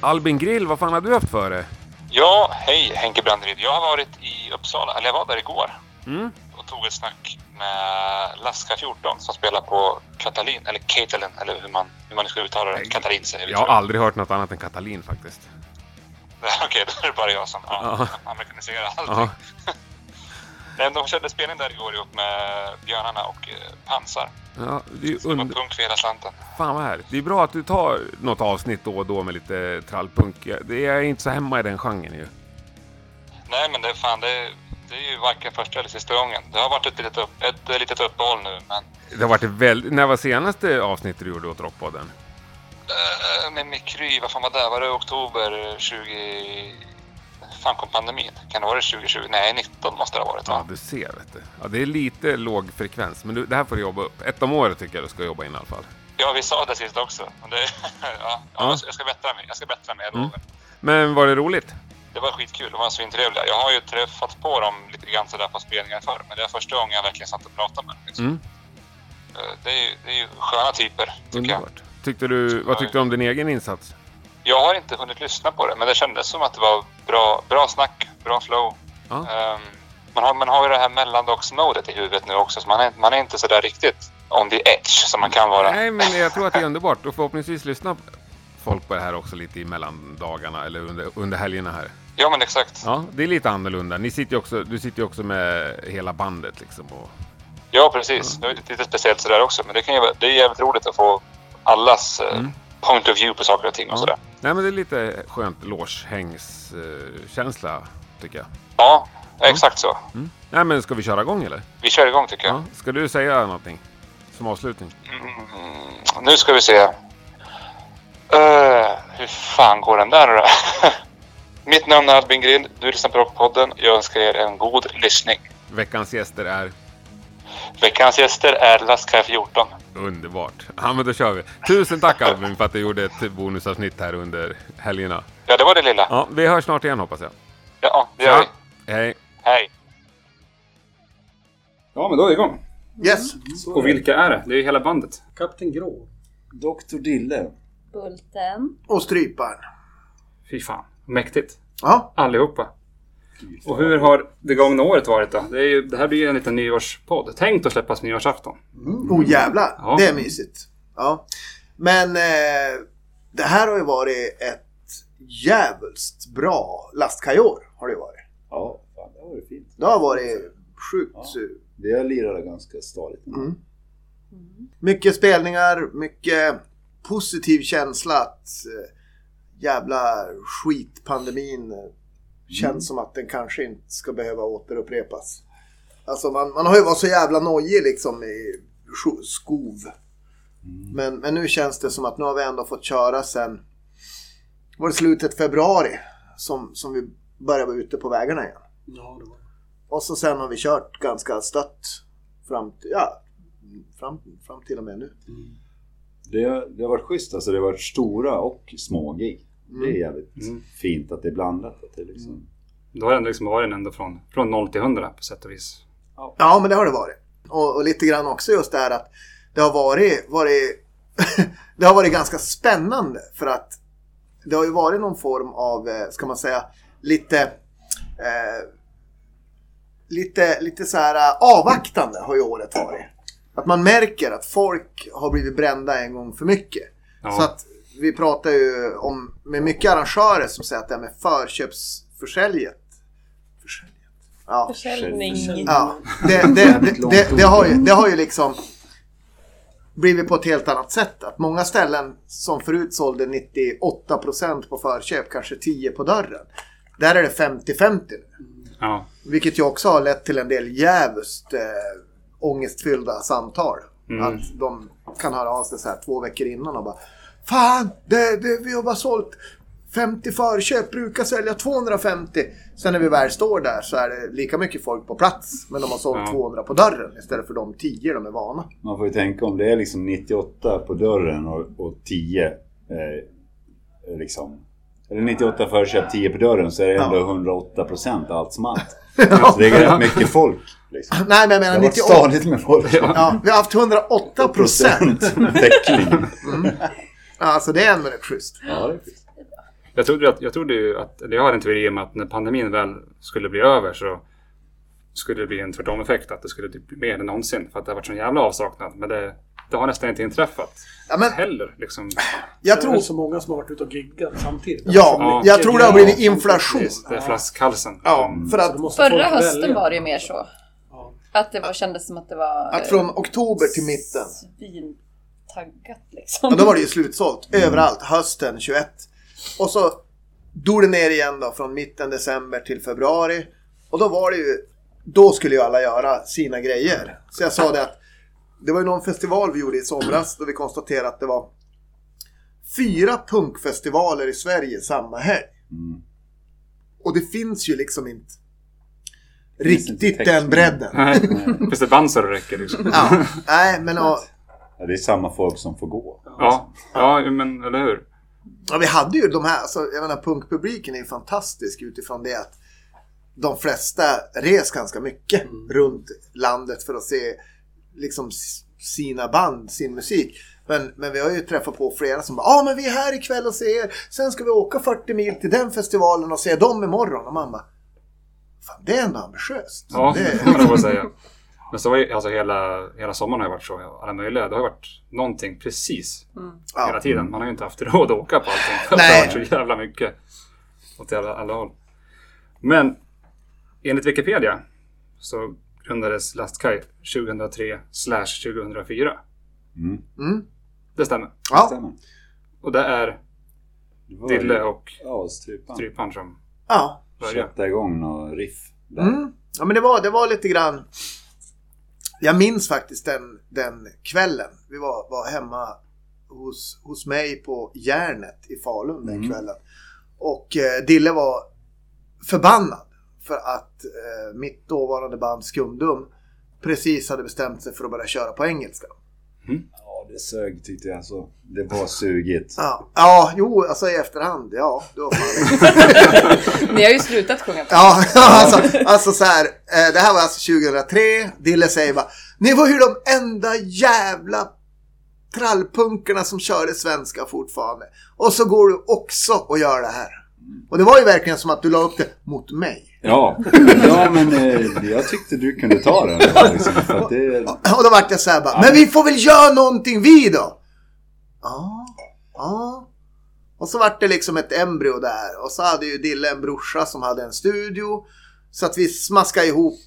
Albin Grill, vad fan har du haft för det? Ja, hej Henke Branderyd. Jag har varit i Uppsala, eller jag var där igår. Mm. Och tog ett snack med Laska 14 som spelar på Katalin, eller Katalin, eller hur man, hur man ska uttala det. Katalin säger vi Jag har aldrig hört något annat än Katalin faktiskt. Okej, då är det bara jag som ja, Ja. amerikaniserar allting. Ja. Nej, De körde spelning där igår ihop med Björnarna och eh, Pansar. Ja, det är under... punk för hela slanten. Fan vad härligt. Det är bra att du tar något avsnitt då och då med lite trallpunk. Jag- Det är inte så hemma i den genren ju. Nej, men det är fan, det, det är ju varken första eller sista gången. Det har varit ett litet, upp, ett litet uppehåll nu, men Det har varit väldigt... När var senaste avsnittet du gjorde åt Rockpodden? eh, med Mikry, vad fan var det? Var det oktober 20... fan kom pandemin? Kan det vara det 2020? Nej, 19 måste det ha varit Ja, va? du ser vet du. Ja, det är lite låg frekvens, men du, det här får du jobba upp. Ett om året tycker jag du ska jobba in i alla fall. Ja, vi sa det sist också. Det, ja, ja. Ja. Jag ska bättra mig. Jag ska bättra mig, jag Mm. Men var det roligt? Det var skitkul. De var svintrevliga. Jag har ju träffat på dem lite grann sådär på spelningar förr. Men det är första gången jag verkligen satt och pratade med dem. Liksom. Mm, Eh, Det, är, det är ju sköna typer, tycker jag. underbart. Tyckte du, vad tyckte du om din egen insats? Jag har inte hunnit lyssna på det, men det kändes som att det var bra, bra snack, bra flow. Ja. Ehm, man, har, man har ju det här mellandagsmodet i huvudet nu också, så man är, man är inte sådär riktigt on the edge som man kan vara. Nej, men jag tror att det är underbart. Och förhoppningsvis lyssnar folk på det här också lite i mellandagarna eller under, under helgerna här. Ja, men exakt. Ja, det är lite annorlunda. Ni sitter också, du sitter ju också med hela bandet liksom. Och, Ja, precis. Det är lite, speciellt sådär också, men det, kan ju, det är jävligt roligt att få allas eh, Mm. point of view på saker och ting och Ja. sådär. Nej, men det är lite skönt lårshängskänsla tycker jag. Ja, exakt så. Mm. Nej, men ska vi köra igång eller? Vi kör igång tycker jag. Ja. Ska du säga någonting som avslutning? Mm, nu ska vi se. Uh, hur fan går den där då? Mitt namn är Albin Grill. Du lyssnar på Rockpodden. Jag önskar er en god lyssning. Veckans gäster är Veckans gäster är Laska 14. underbart. Ja, men då kör vi. Tusen tack Albin för att du gjorde ett bonusavsnitt här under helgerna. Ja, det var det lilla. Ja, vi hörs snart igen hoppas jag. Ja, det gör vi. Hej. Hej. Ja, men då är vi igång. Yes. Och vilka är det? Det är ju hela bandet. Kapten Grå. Dr. Dille. Bulten. Och stryparen. Fy fan, mäktigt. Ja. Allihopa. Och hur har det gångna året varit då? Det, är ju, det här blir ju en liten nyårspodd. Tänkt att släppas nyårsafton. Oh jävlar. Ja. Det är mysigt. Ja. Men eh, det här har ju varit ett jävligt bra lastkajor. Har det varit. Ja, fan, det var det fint. Det har varit sjukt. Ja. Vi har lirat ganska stadigt. Mm. Mycket spelningar, mycket positiv känsla att eh, jävla skitpandemin känns som att den kanske inte ska behöva återupprepas. Alltså man, man har ju varit så jävla nojig liksom i skov. Men, men nu känns det som att nu har vi ändå fått köra sen var det slutet februari som, som vi började vara ute på vägarna igen. Ja, det var Och så sen har vi kört ganska stött fram till, ja, fram, fram till och med nu. Det, har- det har varit schysst alltså. Det har varit stora och små gig. Det är jävligt Mm. fint att det är blandat. Att det liksom... Då har det liksom varit ändå från, från 0 till 100 på sätt och vis. Ja, men det har det varit. Och, och lite grann också just det här att det har varit, varit det har varit ganska spännande för att det har ju varit någon form av, eh, ska man säga, lite eh, lite, lite så här eh, avvaktande har ju året varit. Att man märker att folk har blivit brända en gång för mycket. Ja. Så att vi pratar ju om med mycket arrangörer som säger att det här med förköpsförsäljet. Försäljet? Ja. Försäljning. Ja, det, det, det, det, det, har ju, det har ju liksom blivit på ett helt annat sätt. Att många ställen som förut sålde 98% på förköp, kanske 10% på dörren. Där är det 50-50 nu. Ja. Vilket ju också har lett till en del jävligt eh, ångestfyllda samtal. Mm. Att de kan höra av sig så här två veckor innan och bara Fan, det, det, vi har bara sålt 50 förköp, brukar sälja 250. Sen när vi väl står där så är det lika mycket folk på plats. Men de har sålt Ja. 200 på dörren istället för de 10 de är vana. Man får ju tänka om det är liksom 98 på dörren och, och 10 eh, liksom Eller 98 förköp, 10 på dörren så är det ändå Ja. 108 procent allt som allt. Så det är rätt mycket folk. Liksom. Nej, men jag Det menar har varit 98. stadigt med folk. Ja, vi har haft 108 procent. täckning. Alltså det är ändå rätt schysst. Ja, det är. Jag trodde, att, jag trodde ju att, eller jag har en teori om att när pandemin väl skulle bli över så skulle det bli en tvärtom-effekt. Att det skulle typ bli mer än någonsin. För att det har varit sån jävla avsaknad. Men det, det har nästan inte inträffat Ja, men heller. Liksom. jag Det är tror... så många som har varit ute och giggat samtidigt. Ja, Ja. jag tror det har blivit inflation. Det är flaskhalsen. Ja, för Så att, Förra hösten välja. var det ju mer så. Ja. Att det var, kändes som att det var... att från oktober till mitten. Svintaggat liksom. Ja, då var det ju slutsålt överallt hösten 21. Och så dog det ner igen då från mitten december till februari. Och då var det ju, då skulle ju alla göra sina grejer. Så jag sa det att det var ju någon festival vi gjorde i somras då vi konstaterade att det var fyra punkfestivaler i Sverige samma helg. Mm. Och det finns ju liksom inte inte riktigt täckning. den bredden. Nej, finns det band så det räcker liksom. Ja, nej men och, Ja, det är samma folk som får gå. Ja, ja men eller hur? Ja, vi hade ju de här, alltså, jag menar punkpubliken är ju fantastisk utifrån det att de flesta res ganska mycket runt landet för att se liksom sina band, sin musik. Men, men vi har ju träffat på flera som bara ah, men vi är här ikväll och ser er. Sen ska vi åka 40 mil till den festivalen och se dem imorgon. Och man bara Fan det är ändå ambitiöst. Ja, det, det kan man nog säga. Men så var ju, alltså hela, hela sommaren har ju varit så. Alla möjliga. Det har ju varit någonting precis hela ja. tiden. Man har ju inte haft råd att åka på allting. Det Nej. har varit så jävla mycket. Åt alla, alla håll. Men enligt Wikipedia så grundades Lastkaj 2003 slash 2004. Mm. Mm. Det stämmer. ja. Stämmer. Och det är Det Dille och Ja, Strypan. Strypan som ja. började. Sätta igång några riff. Där. Mm. Ja men det var, det var lite grann. Jag minns faktiskt den, den kvällen. Vi var, var hemma hos, hos mig på Järnet i Falun den Mm. kvällen. Och eh, Dille var förbannad för att eh, mitt dåvarande band Skumdum precis hade bestämt sig för att börja köra på engelska. Det sög tyckte jag. Så det var sugigt. Ja, ja jo, alltså i efterhand. Ja, det var fan Ni har ju slutat sjunga på Ja, alltså, alltså så här. Eh, det här var alltså 2003. Dille säger bara. Ni var ju de enda jävla trallpunkerna som körde svenska fortfarande. Och så går du också och gör det här. Och det var ju verkligen som att du la upp det mot mig. Ja, ja men eh, jag tyckte du kunde ta den. Liksom, för att det, Och då vart jag så här bara. Men vi får väl göra någonting vi då? Ja, ja. Och så vart det liksom ett embryo där. Och så hade ju Dille en brorsa som hade en studio. Så att vi smaskade ihop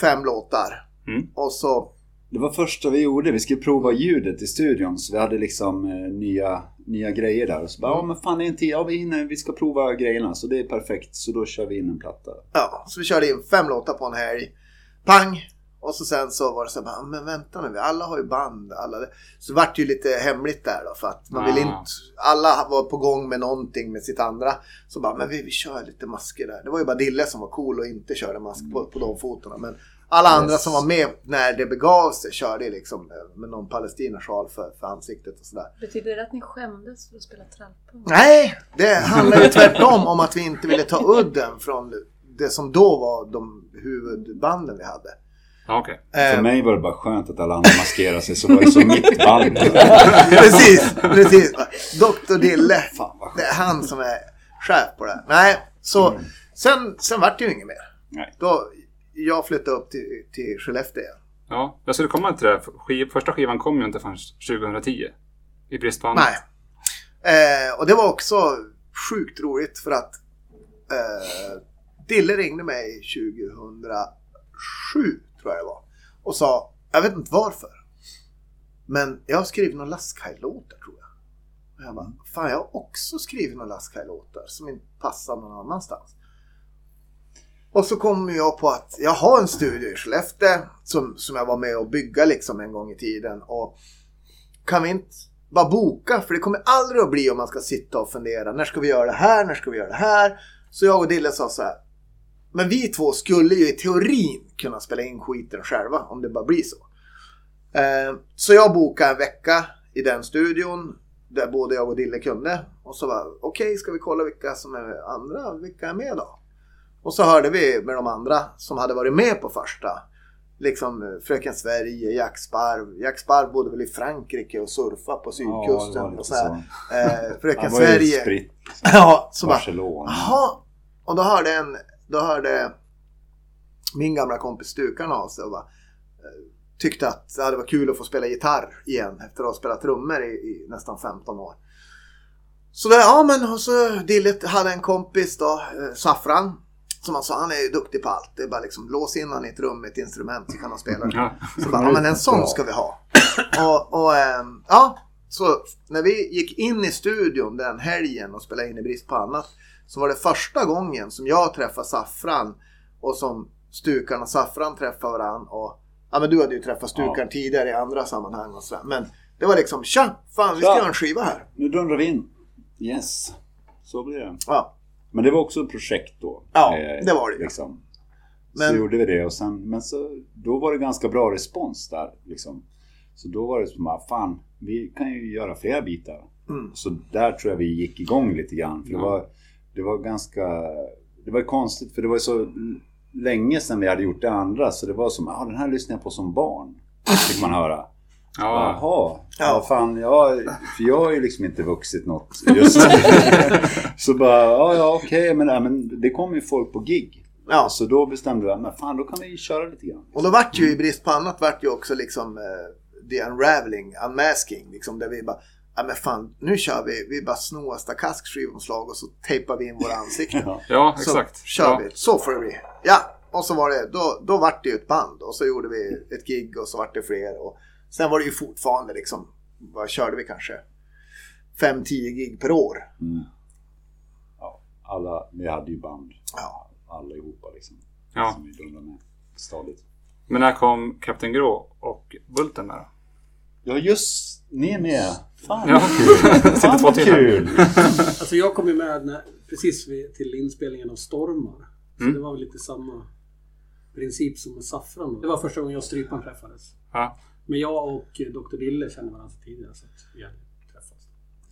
fem låtar. Mm. Och så det var första vi gjorde. Vi skulle prova ljudet i studion. Så vi hade liksom eh, nya, nya grejer där. Och så bara, ja men fan det är en tid. Ja vi hinner, vi ska prova grejerna. Så det är perfekt. Så då kör vi in en platta. Ja, så vi körde in fem låtar på en helg. Pang! Och så sen så var det så här, bara, men vänta nu, vi alla har ju band. Alla det. Så vart det ju lite hemligt där då för att man vill Ah. inte, alla var på gång med någonting med sitt andra. Så bara, men vi, vi kör lite masker där. Det var ju bara Dille som var cool och inte körde mask på, på de fotona. Men alla andra Yes. som var med när det begav sig körde liksom eh, med någon palestinasjal för, för ansiktet och sådär. Betyder det att ni skämdes för att spela trallpunk? Nej, det handlar ju tvärtom om att vi inte ville ta udden från det som då var de huvudbanden vi hade. Ja, okej. För Eh, mig var det bara skönt att alla andra maskerade sig. Så var det som mitt band. precis, precis. Dr. Dille, det är han som är chef på det här. Nej, så sen, sen vart det ju inget mer. Nej. Då, jag flyttade upp till, till Skellefteå. Ja, jag skulle komma till det. Skiv, första skivan kom ju inte förrän 2010. I brist på annat. Nej. Eh, och det var också sjukt roligt för att eh, Dille ringde mig 2007 tror jag det var. Och sa, jag vet inte varför. Men jag har skrivit några Lastkaj-låtar tror jag. Och jag bara, fan jag har också skrivit några Lastkaj-låtar som inte passar någon annanstans. Och så kom jag på att jag har en studio i Skellefteå som, som jag var med och bygga liksom en gång i tiden. Och kan vi inte bara boka? För det kommer aldrig att bli om man ska sitta och fundera. När ska vi göra det här? När ska vi göra det här? Så jag och Dille sa så här. Men vi två skulle ju i teorin kunna spela in skiten själva om det bara blir så. Eh, så jag bokade en vecka i den studion. Där både jag och Dille kunde. Och så var okej, ska vi kolla vilka som är andra, vilka är med då? Och så hörde vi med de andra som hade varit med på första. Liksom eh, Fröken Sverige, Jack Sparv. Jack Sparv bodde väl i Frankrike och surfade på sydkusten. Ja, det var och så här. Eh, Fröken Han var Sverige. spritt. Ja, så bara, Barcelona. Jaha. Och då hörde en, då hörde min gamla kompis Stukan av sig och bara, eh, tyckte att det hade varit kul att få spela gitarr igen efter att ha spelat trummor i, i nästan 15 år. Så där, ja men och så Dillet hade en kompis då, eh, Saffran. Som han sa, han är ju duktig på allt. Det är bara liksom lås in han i ett rum med ett instrument så kan han spela. Ja. Så bara, ja men en sån ska vi ha. Och, och ehm, ja, så när vi gick in i studion den helgen och spelade in i brist på annat. Så var det första gången som jag träffade Saffran och som Stukan och Saffran träffade varandra. Och, ja men du hade ju träffat Stukan Ja. tidigare i andra sammanhang och sådär. Men det var liksom, tja, fan vi ska göra en skiva här. Nu dundrar vi in. Yes. Så blir det. Ja, Men det var också ett projekt då. Ja, Eh, det var det. Liksom. Men- Så gjorde vi det och sen, men så, då var det ganska bra respons där. Liksom. Så då var det som att fan, vi kan ju göra flera bitar. Mm. Så där tror jag vi gick igång lite grann. För det, var, det var ganska, det var konstigt för det var så länge sedan vi hade gjort det andra. Så det var som, ah, den här lyssnade jag på som barn. Fick man höra. Ja. Jaha, Ja. ja. fan, ja, för jag har ju liksom inte vuxit något just Så bara, ja, ja okej, men, ja, men det kommer ju folk på gig. ja. Så då bestämde vi, men fan då kan vi köra lite grann. Och då vart ju i brist på annat vart ju också liksom eh, the unraveling, unmasking. Liksom där vi bara, ja men fan nu kör vi, vi bara snor Stakask skivomslag och så tejpar vi in våra ansikten. Ja. Ja, Så exakt. kör ja. vi, så får det bli. Ja, och så var det, då, då vart det ju ett band och så gjorde vi ett gig och så vart det fler. Och sen var det ju fortfarande liksom, vad körde vi kanske? 5-10 gig per år. Mm. ja. Alla, vi hade ju band. Ja. Allihopa liksom. Ja. Som vi dundrade med stadigt. Men när kom Kapten Grå och Bulten med då? Ja just, ni är med. Fan Ja. kul. Fan två vad kul. Alltså jag kom ju med när, precis vid, till inspelningen av Stormar. Så Mm. det var väl lite samma princip som med Saffran. Det var första gången jag och Strypan träffades. Ja. Men jag och Dr. Dille kände varandra sedan tidigare så att vi hade träffats.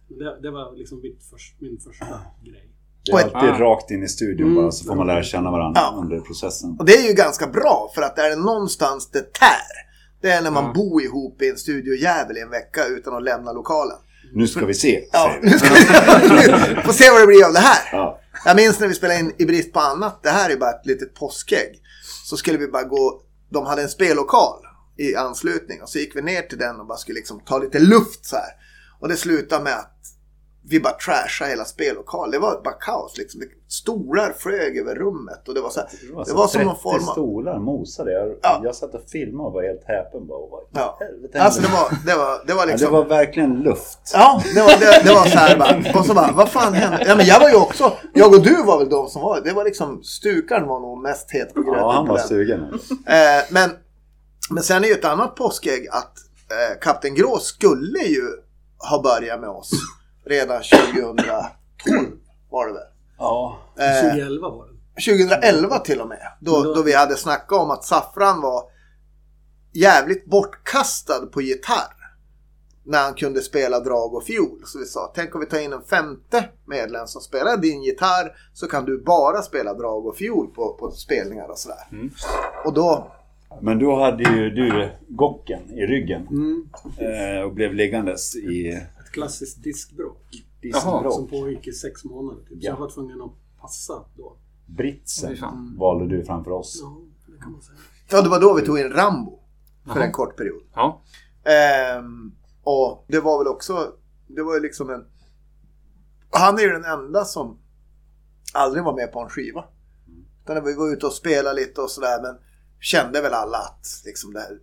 Men det, det var liksom mitt först, min första grej. Det är alltid Ah. rakt in i studion Mm. bara så får man lära känna varandra Ja. under processen. Och det är ju ganska bra för att är det någonstans det tär. Det är när man Ja. bor ihop i en studiojävel i en vecka utan att lämna lokalen. Nu ska vi se, Ja, vi. nu ska vi få se vad det blir av det här. Ja. Jag minns när vi spelade in I brist på annat. Det här är bara ett litet påskägg. Så skulle vi bara gå. De hade en spellokal i anslutning. Och så gick vi ner till den och bara skulle liksom ta lite luft så här. Och det slutade med att vi bara trashade hela spellokalen. Det var bara kaos liksom. Det- Stolar flög över rummet. Och det var så här. Det var som någon form av... stolar mosade. Jag, Ja. jag satt och filmade och var helt häpen. Bara, vad Ja. helvete Alltså det var, det var, det var ja, liksom... det var verkligen luft. Ja, det var, det, det var så här bara. Och så bara, vad fan hände? Ja, men jag var ju också, jag och du var väl de som var, det var liksom, Stukan var nog mest het på gröten Ja, han var sugen. Eh, men, men sen är ju ett annat påskägg att eh, Kapten Grå skulle ju ha börjat med oss redan 2012 var det väl. Ja. Eh, 2011 var det. 2011 till och med. Då, Då- då vi hade snackat om att Saffran var jävligt bortkastad på gitarr. När han kunde spela drag och fiol. Så vi sa, tänk om vi tar in en femte medlem som spelar din gitarr. Så kan du bara spela drag och fiol på, på spelningar och sådär. Mm. Och då, Men då hade ju du gocken i ryggen. Mm. Eh, och blev liggandes i Ett klassiskt diskbråck. diskbråck. Som pågick i sex månader. Typ. Så Ja. jag var tvungen att passa då. Britsen fan. valde du framför oss. Ja, det kan man säga. ja, det var då vi tog in Rambo. För Jaha. en kort period. Ja. Ehm, och det var väl också, det var ju liksom en... Han är ju den enda som aldrig var med på en skiva. Utan när vi var ute och spelade lite och sådär men kände väl alla att liksom det, här,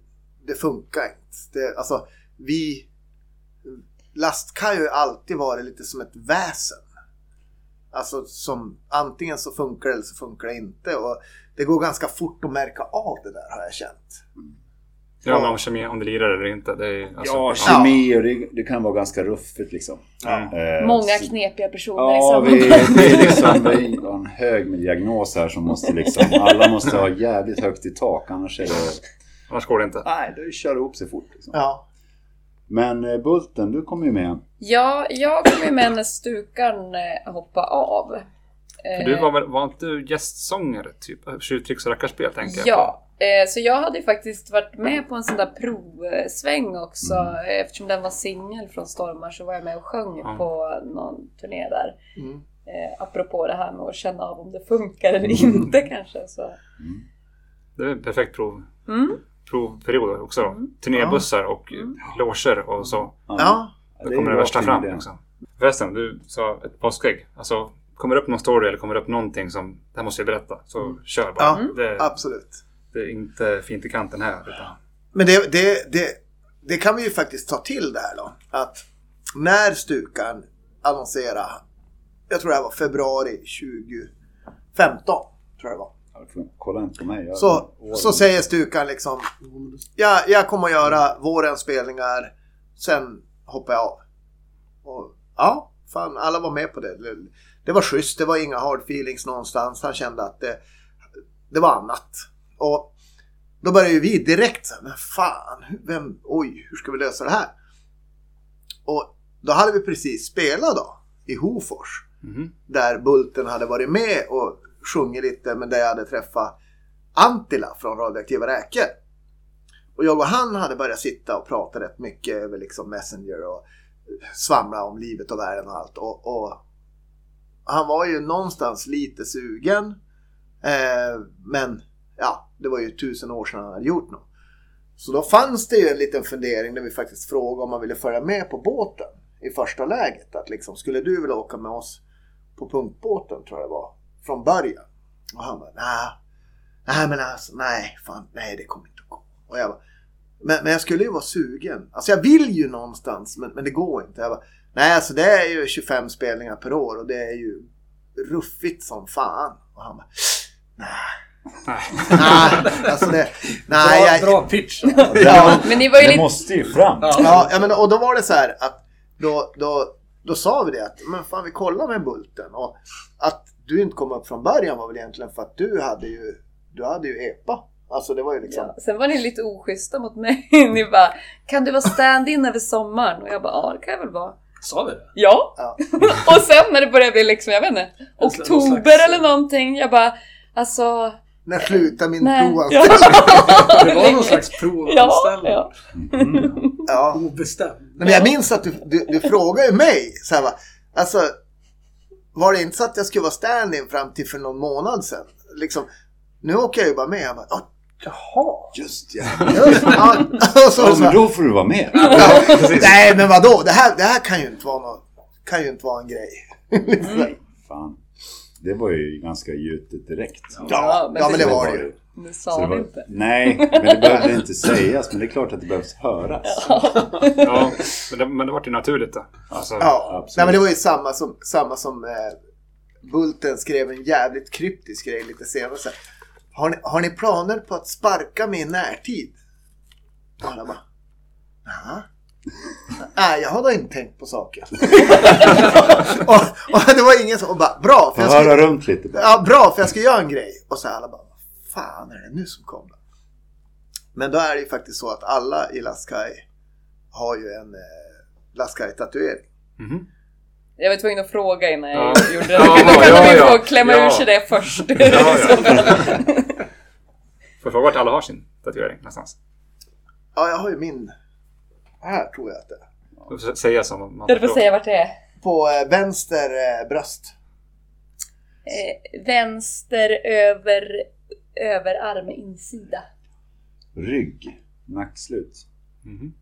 det funkar inte. Det, alltså vi... Lastkaj har ju alltid varit lite som ett väsen. Alltså som antingen så funkar det eller så funkar det inte. Och det går ganska fort att märka av det där har jag känt. Mm men om kemi, om det lirar eller inte. Det är, alltså, Ja, kemi och det, det kan vara ganska ruffigt liksom. Ja. Eh, Många så- knepiga personer Ja, i vi, sammanhanget. det är liksom vi har en hög med diagnos här som måste liksom, alla måste ha jävligt högt i tak annars är det, Annars går det inte. nej det kör ihop sig fort liksom. Ja. Men eh, Bulten, du kommer ju med. Ja, jag kom ju med när Stukan eh, hoppade av. För du var väl, var inte du gästsångare typ? Tjuvtricks och rackarspel tänker jag Ja, eh, så jag hade faktiskt varit med på en sån där provsväng också. Mm. Eftersom den var singel från Stormar så var jag med och sjöng Ja. på någon turné där. Mm. Eh, apropå det här med att känna av om det funkar eller inte kanske. Så. på. Det är en perfekt prov, Mm. provperiod också. då. Turnébussar och loger och så. Ja, Då är kommer det ju värsta fram det. också. Förresten, du sa ett påskägg. Alltså, kommer det upp någon story eller kommer det upp någonting som det här måste jag berätta, så kör bara. Ja, Det, absolut. Det är inte fint i kanten här. Utan, Men det, det, det, det kan vi ju faktiskt ta till där då. Att när Stukan annonserade, jag tror det här var februari 2015, tror jag det var. Kolla inte på mig. Jag Så, så säger Stukan liksom, ja, jag kommer att göra vårens spelningar, sen hoppar jag av. Och, ja, fan alla var med på det. Det, det var schysst, det var inga hard feelings någonstans. Han kände att det, det var annat. Och då började ju vi direkt så här, men fan, vem, oj, hur ska vi lösa det här? Och då hade vi precis spelat då, i Hofors. Mhm. Där Bulten hade varit med och sjungit lite, men där jag hade träffat Antila från Radioaktiva Räkor. Och jag och han hade börjat sitta och prata rätt mycket över liksom Messenger och svamla om livet och världen och allt. Och, och han var ju någonstans lite sugen. Eh, men ja, det var ju tusen år sedan han hade gjort något. Så då fanns det ju en liten fundering där vi faktiskt frågade om han ville följa med på båten i första läget. Att liksom, skulle du vilja åka med oss på punkbåten tror jag det var. Från början. Och han bara, nej. Nej men alltså, nej, fan, nej det kommer inte att gå. Och jag bara, men, men jag skulle ju vara sugen. Alltså jag vill ju någonstans men, men det går inte. Jag bara, nej alltså det är ju 25 spelningar per år och det är ju ruffigt som fan. Och han bara, nej. Nej, alltså det, nej, Bra, jag, bra pitch. ja, Men ni var ju Det lite... måste ju fram. Ja, ja men, och då var det så här att då, då, då sa vi det att men fan vi kollar med Bulten och att du inte kom upp från början var väl egentligen för att du hade ju, du hade ju EPA. Alltså det var ju liksom, Ja, sen var ni lite oschyssta mot mig. Ni bara, kan du vara stand-in över sommaren? Och jag bara, ja det kan jag väl vara. Sa vi det? Ja. Ja. och sen när det började bli liksom, jag vet inte, oktober slags- eller någonting. Jag bara, alltså... när slutar min Nej. provanställning? Ja. Det var någon slags ja, provanställning. ja. Ja. Obestämd. Men jag minns att du, du, du frågade ju mig så här, va, alltså var det inte så att jag skulle vara stand-in fram till för någon månad sedan? Liksom, nu åker jag ju bara med. Jag bara, "Ja, jaha. Just ja. Just, ja. Och så, ja. Men då får du vara med. ja, nej men vadå, det här, det här kan ju inte vara något, kan ju inte vara en grej. Nej, fan. Det var ju ganska gjutet direkt. Ja, men ja men det var det ju. Det sa det var, inte. nej, men det behövde inte sägas. Men det är klart att det behövs höras. ja, men det, men det var ju naturligt då. Alltså, Ja, absolut. nej men det var ju samma som, samma som eh, Bulten skrev en jävligt kryptisk grej lite senare. Så här, har, ni, har ni planer på att sparka mig i närtid? Och alla bara, "Nja." Nej, jag har då inte tänkt på saken. och, och det var ingen som, och bara, bra, för jag höra ska, runt lite bara. ja, bra, för jag ska göra en grej. Och så alla bara, vad fan är det nu som kommer? Men då är det ju faktiskt så att alla i Laskaj har ju en eh, Laskaj-tatuering. Mhm. Jag var tvungen att fråga innan jag Ja. gjorde det. Ja, Då kan ja, ja. få klämma Ja. ur sig det först. Ja, ja. Får jag fråga vart alla har sin tatuering någonstans? Ja, jag har ju min. Här tror jag att det är. Du får säga som man Du får säga vart det är. På eh, vänster eh, bröst. Eh, vänster över överarm insida. Rygg. Nackslut. Mhm.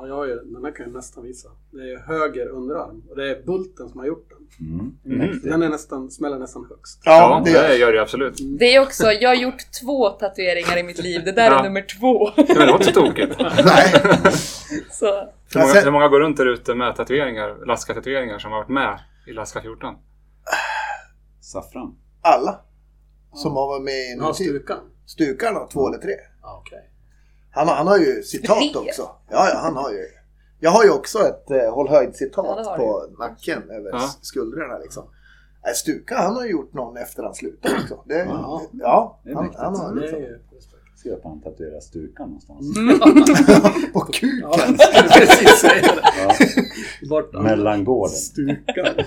Ja, jag har ju, den här kan jag nästan visa. Det är höger underarm och det är Bulten som har gjort den. Mm. Mm. Mäktigt. Den är nästan, smäller nästan högst. Ja, det det, gör det absolut. Det är också, jag har gjort två tatueringar i mitt liv. Det där är Ja. nummer två. Det så tokigt. Nej. Så, Hur många, sen- hur många går runt där ute med tatueringar, Laska-tatueringar som har varit med i Laska 14? Saffran. Alla. Som har varit med i Ja, typ. stukan. Stukan har två eller tre. Okej. Han, har- han har ju citat också. Ja, ja, han har ju. Jag har ju också ett eh, håll höjd Ja, på nacken över Ja. skuldrorna liksom. Stuka han har ju gjort någon efter han slutade också. Det, Ja. ja, Det är han, han har liksom. Ser att han tatuerar stukan någonstans. På kuken. Ja, precis säga det. Ja, mellangården. Stukar.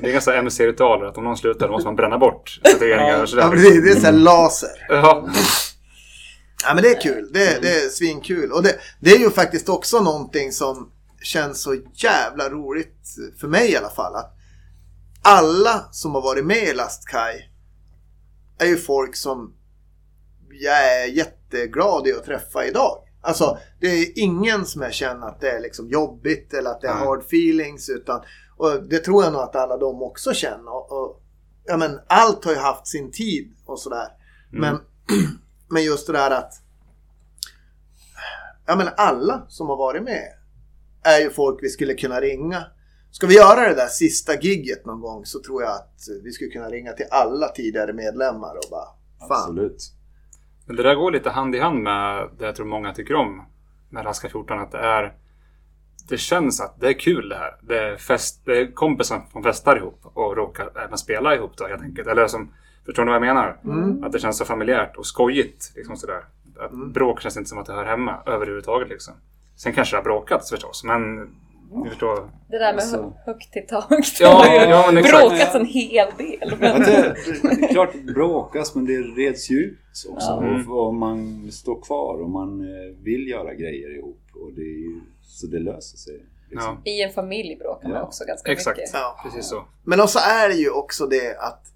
Det är ganska MC-ritualer att om någon slutar då måste man bränna bort tatueringar och sådär. Ja, det, det är såhär laser. Ja. Ja men det är kul. Det, det är svinkul. Och det, det är ju faktiskt också någonting som känns så jävla roligt för mig i alla fall. Att alla som har varit med i Lastkaj är ju folk som jag är jätteglad i att träffa idag. Alltså det är ingen som jag känner att det är liksom jobbigt eller att det är hard feelings. Utan, och det tror jag nog att alla de också känner. Och, och, ja, men allt har ju haft sin tid och sådär. Men, men just det där att ja, men alla som har varit med är ju folk vi skulle kunna ringa. Ska vi göra det där sista gigget någon gång så tror jag att vi skulle kunna ringa till alla tidigare medlemmar och bara fan. Absolut. Men det där går lite hand i hand med det jag tror många tycker om med Raska 14. Att det är... Det känns att det är kul det här. Det är, fest, det är kompisar som festar ihop och råkar även spela ihop då helt enkelt. Eller som... Förstår ni vad jag menar? Mm. Att det känns så familjärt och skojigt. Liksom sådär. Att Mm. Bråk känns inte som att det hör hemma överhuvudtaget liksom. Sen kanske det har bråkats förstås, men... Ni förstår. Det där med Alltså. hö- högt i tak. Det Ja, har ju ja, men exakt. bråkats en hel del. Ja, Men... det, det, det är klart bråkas men det reds ju ut också. Ja. Och, och man står kvar och man eh, vill göra grejer ihop. Och det är ju, så det löser sig. Liksom. Ja, I en familj bråkar man Ja, också ganska exakt. mycket. Ja. precis så. Men också är det ju också det att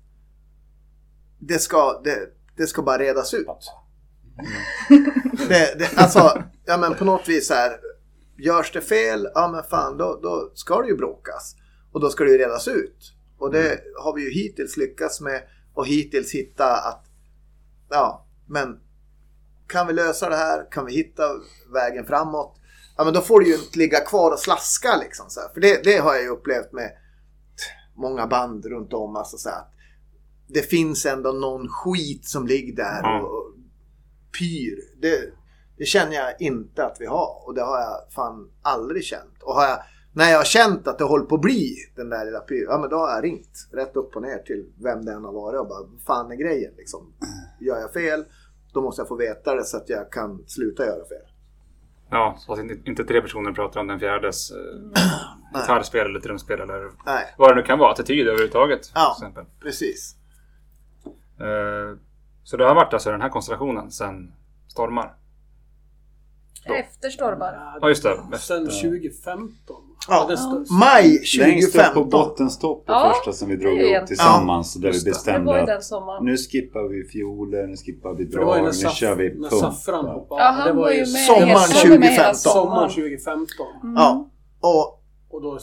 det ska, det, det ska bara redas ut. Det, det, alltså, ja men på något vis här. Görs det fel, ja men fan då, då ska det ju bråkas. Och då ska det ju redas ut. Och det har vi ju hittills lyckats med. Och hittills hitta att, ja men kan vi lösa det här? Kan vi hitta vägen framåt? Ja men då får du ju inte ligga kvar och slaska liksom. Så här. För det, det har jag ju upplevt med många band runt om. Alltså så här, att det finns ändå någon skit som ligger där Ja. och, och pyr. Det, det känner jag inte att vi har. Och det har jag fan aldrig känt. Och har jag, när jag har känt att det håller på att bli den där lilla pyr, ja men då har jag ringt rätt upp och ner till vem det än har varit och bara, vad fan är grejen liksom? Gör jag fel, då måste jag få veta det så att jag kan sluta göra fel. Ja, så att inte, tre personer pratar om den fjärdes eh, gitarrspel eller trumspel eller Nej, vad det nu kan vara. Attityd överhuvudtaget. Ja. Precis. Eh, så det har varit alltså den här konstellationen sen Stormar. Efter stormar. Ja, just det. Sen 2015. Ja. stod- Maj Längst upp på 2015. bottenstopp det Ja, första som vi drog en- tillsammans. där vi Just det. Det bestämde var att nu skippar vi fioler, nu skippar vi var drag, när, nu kör vi när pump. Saffran hoppade Ja, han Det var ju med Sommaren hela- han var med hela 2015. Sommaren sommaren. 2015. Ja. Och Och då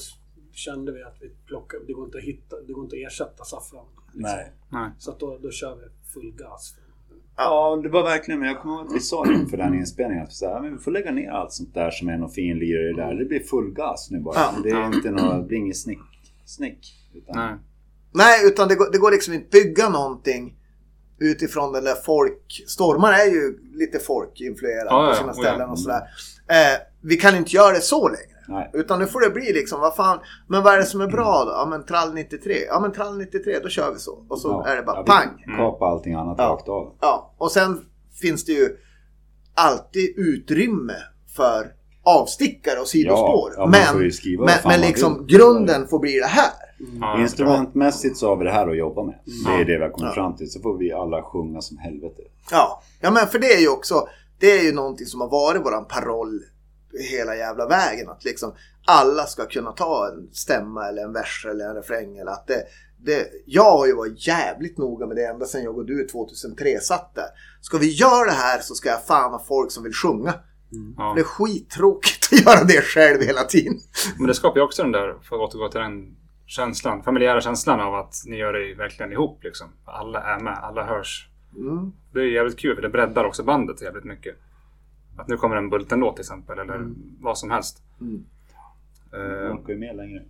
kände vi att vi plockar, det går inte att hitta, det går inte att ersätta saffran. Nej. Nej. Så att då, då kör vi full gas. Ja, det var verkligen, men jag kommer ihåg att vi sa det inför den inspelningen. Att vi, sa, ja, men vi får lägga ner allt sånt där som är någon fin lirare där. Det blir full gas nu bara. Ja. Det är inte något, det blir inget snick. snick utan, Nej. Nej, utan det går, det går liksom inte bygga någonting utifrån den där folk... Stormar är ju lite folkinfluerad Ja, på sina ja. ställen och sådär. Eh, vi kan inte göra det så längre. Nej. Utan nu får det bli liksom, vad fan, men vad är det som är bra då? Ja men trall 93. Ja men trall 93, då kör vi så. Och så Ja, är det bara pang. Kapa allting annat Ja. rakt av. Ja, och sen finns det ju alltid utrymme för avstickare och sidospår. Ja, men men, men liksom vill. grunden får bli det här. Ja, Instrumentmässigt så har vi det här att jobba med. Det är det vi har kommit Ja. fram till. Så får vi alla sjunga som helvete. Ja, ja men för det är ju också, det är ju någonting som har varit våran paroll hela jävla vägen. Att liksom alla ska kunna ta en stämma eller en vers eller en refräng. Eller att det, det, jag har ju varit jävligt noga med det ända sedan jag och du 2003 satt där. Ska vi göra det här så ska jag fan ha folk som vill sjunga. ja. Det är skittråkigt att göra det själv hela tiden. Men det skapar ju också den där, för att återgå till den känslan, familjära känslan av att ni gör det verkligen ihop liksom. Alla är med, alla hörs. Mm. Det är jävligt kul för det breddar också bandet jävligt mycket. Att nu kommer en Bulten-låt till exempel, eller vad som helst. Mm. Man Eh, orkar ju med längre.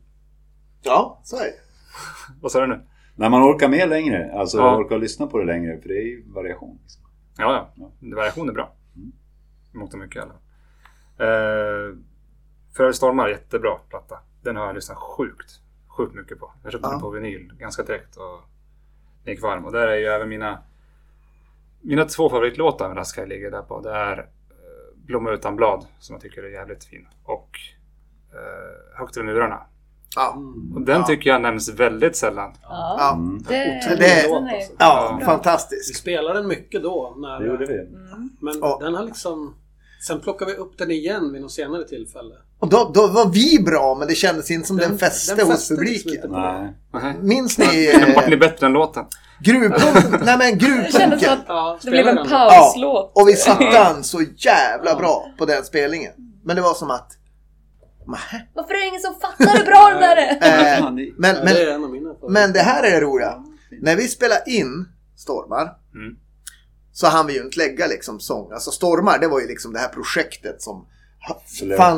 Ja, så är det. vad sa du nu? När man orkar med längre. Alltså Ja. orkar lyssna på det längre. För det är ju variation. Liksom. Ja, ja. Variation är bra. Mångt och mycket i alla fall. Eh, för Stormar, jättebra platta. Den har jag lyssnat sjukt, sjukt mycket på. Jag köpte Ja. den på vinyl ganska direkt och den gick varm. Och där är ju även mina mina två favoritlåtar med Raskaj ligger där på. Det är Blomma utan blad som jag tycker är jävligt fin. Och eh, Högt över murarna. Ja. Och den Ja. tycker jag nämns väldigt sällan. Ja, Ja. Mm. det, Det- den är- Ja, Ja. Vi fantastisk. spelade den mycket då. När, Det gjorde vi. Mm. Men Ja. den har liksom... Sen plockade vi upp den igen vid något senare tillfälle. Och då, då var vi bra, men det kändes inte som den, fäste den hos fäste liksom publiken. Nej. Minns ni Vart ni eh, bättre än låten? gruvpunken? Nej men Det kändes som gruvpunken. att Ja, det blev en den. pauslåt. Och vi satte den så jävla Ja. bra på den spelningen. Men det var som att... Nähä. Varför är det ingen som fattar hur bra den där är? Eh, men, Ja, men, det är en av mina favoriter. men det här är det roliga. När vi spelade in Stormar Mm. så hann vi ju inte lägga liksom sång. Alltså Stormar det var ju liksom det här projektet som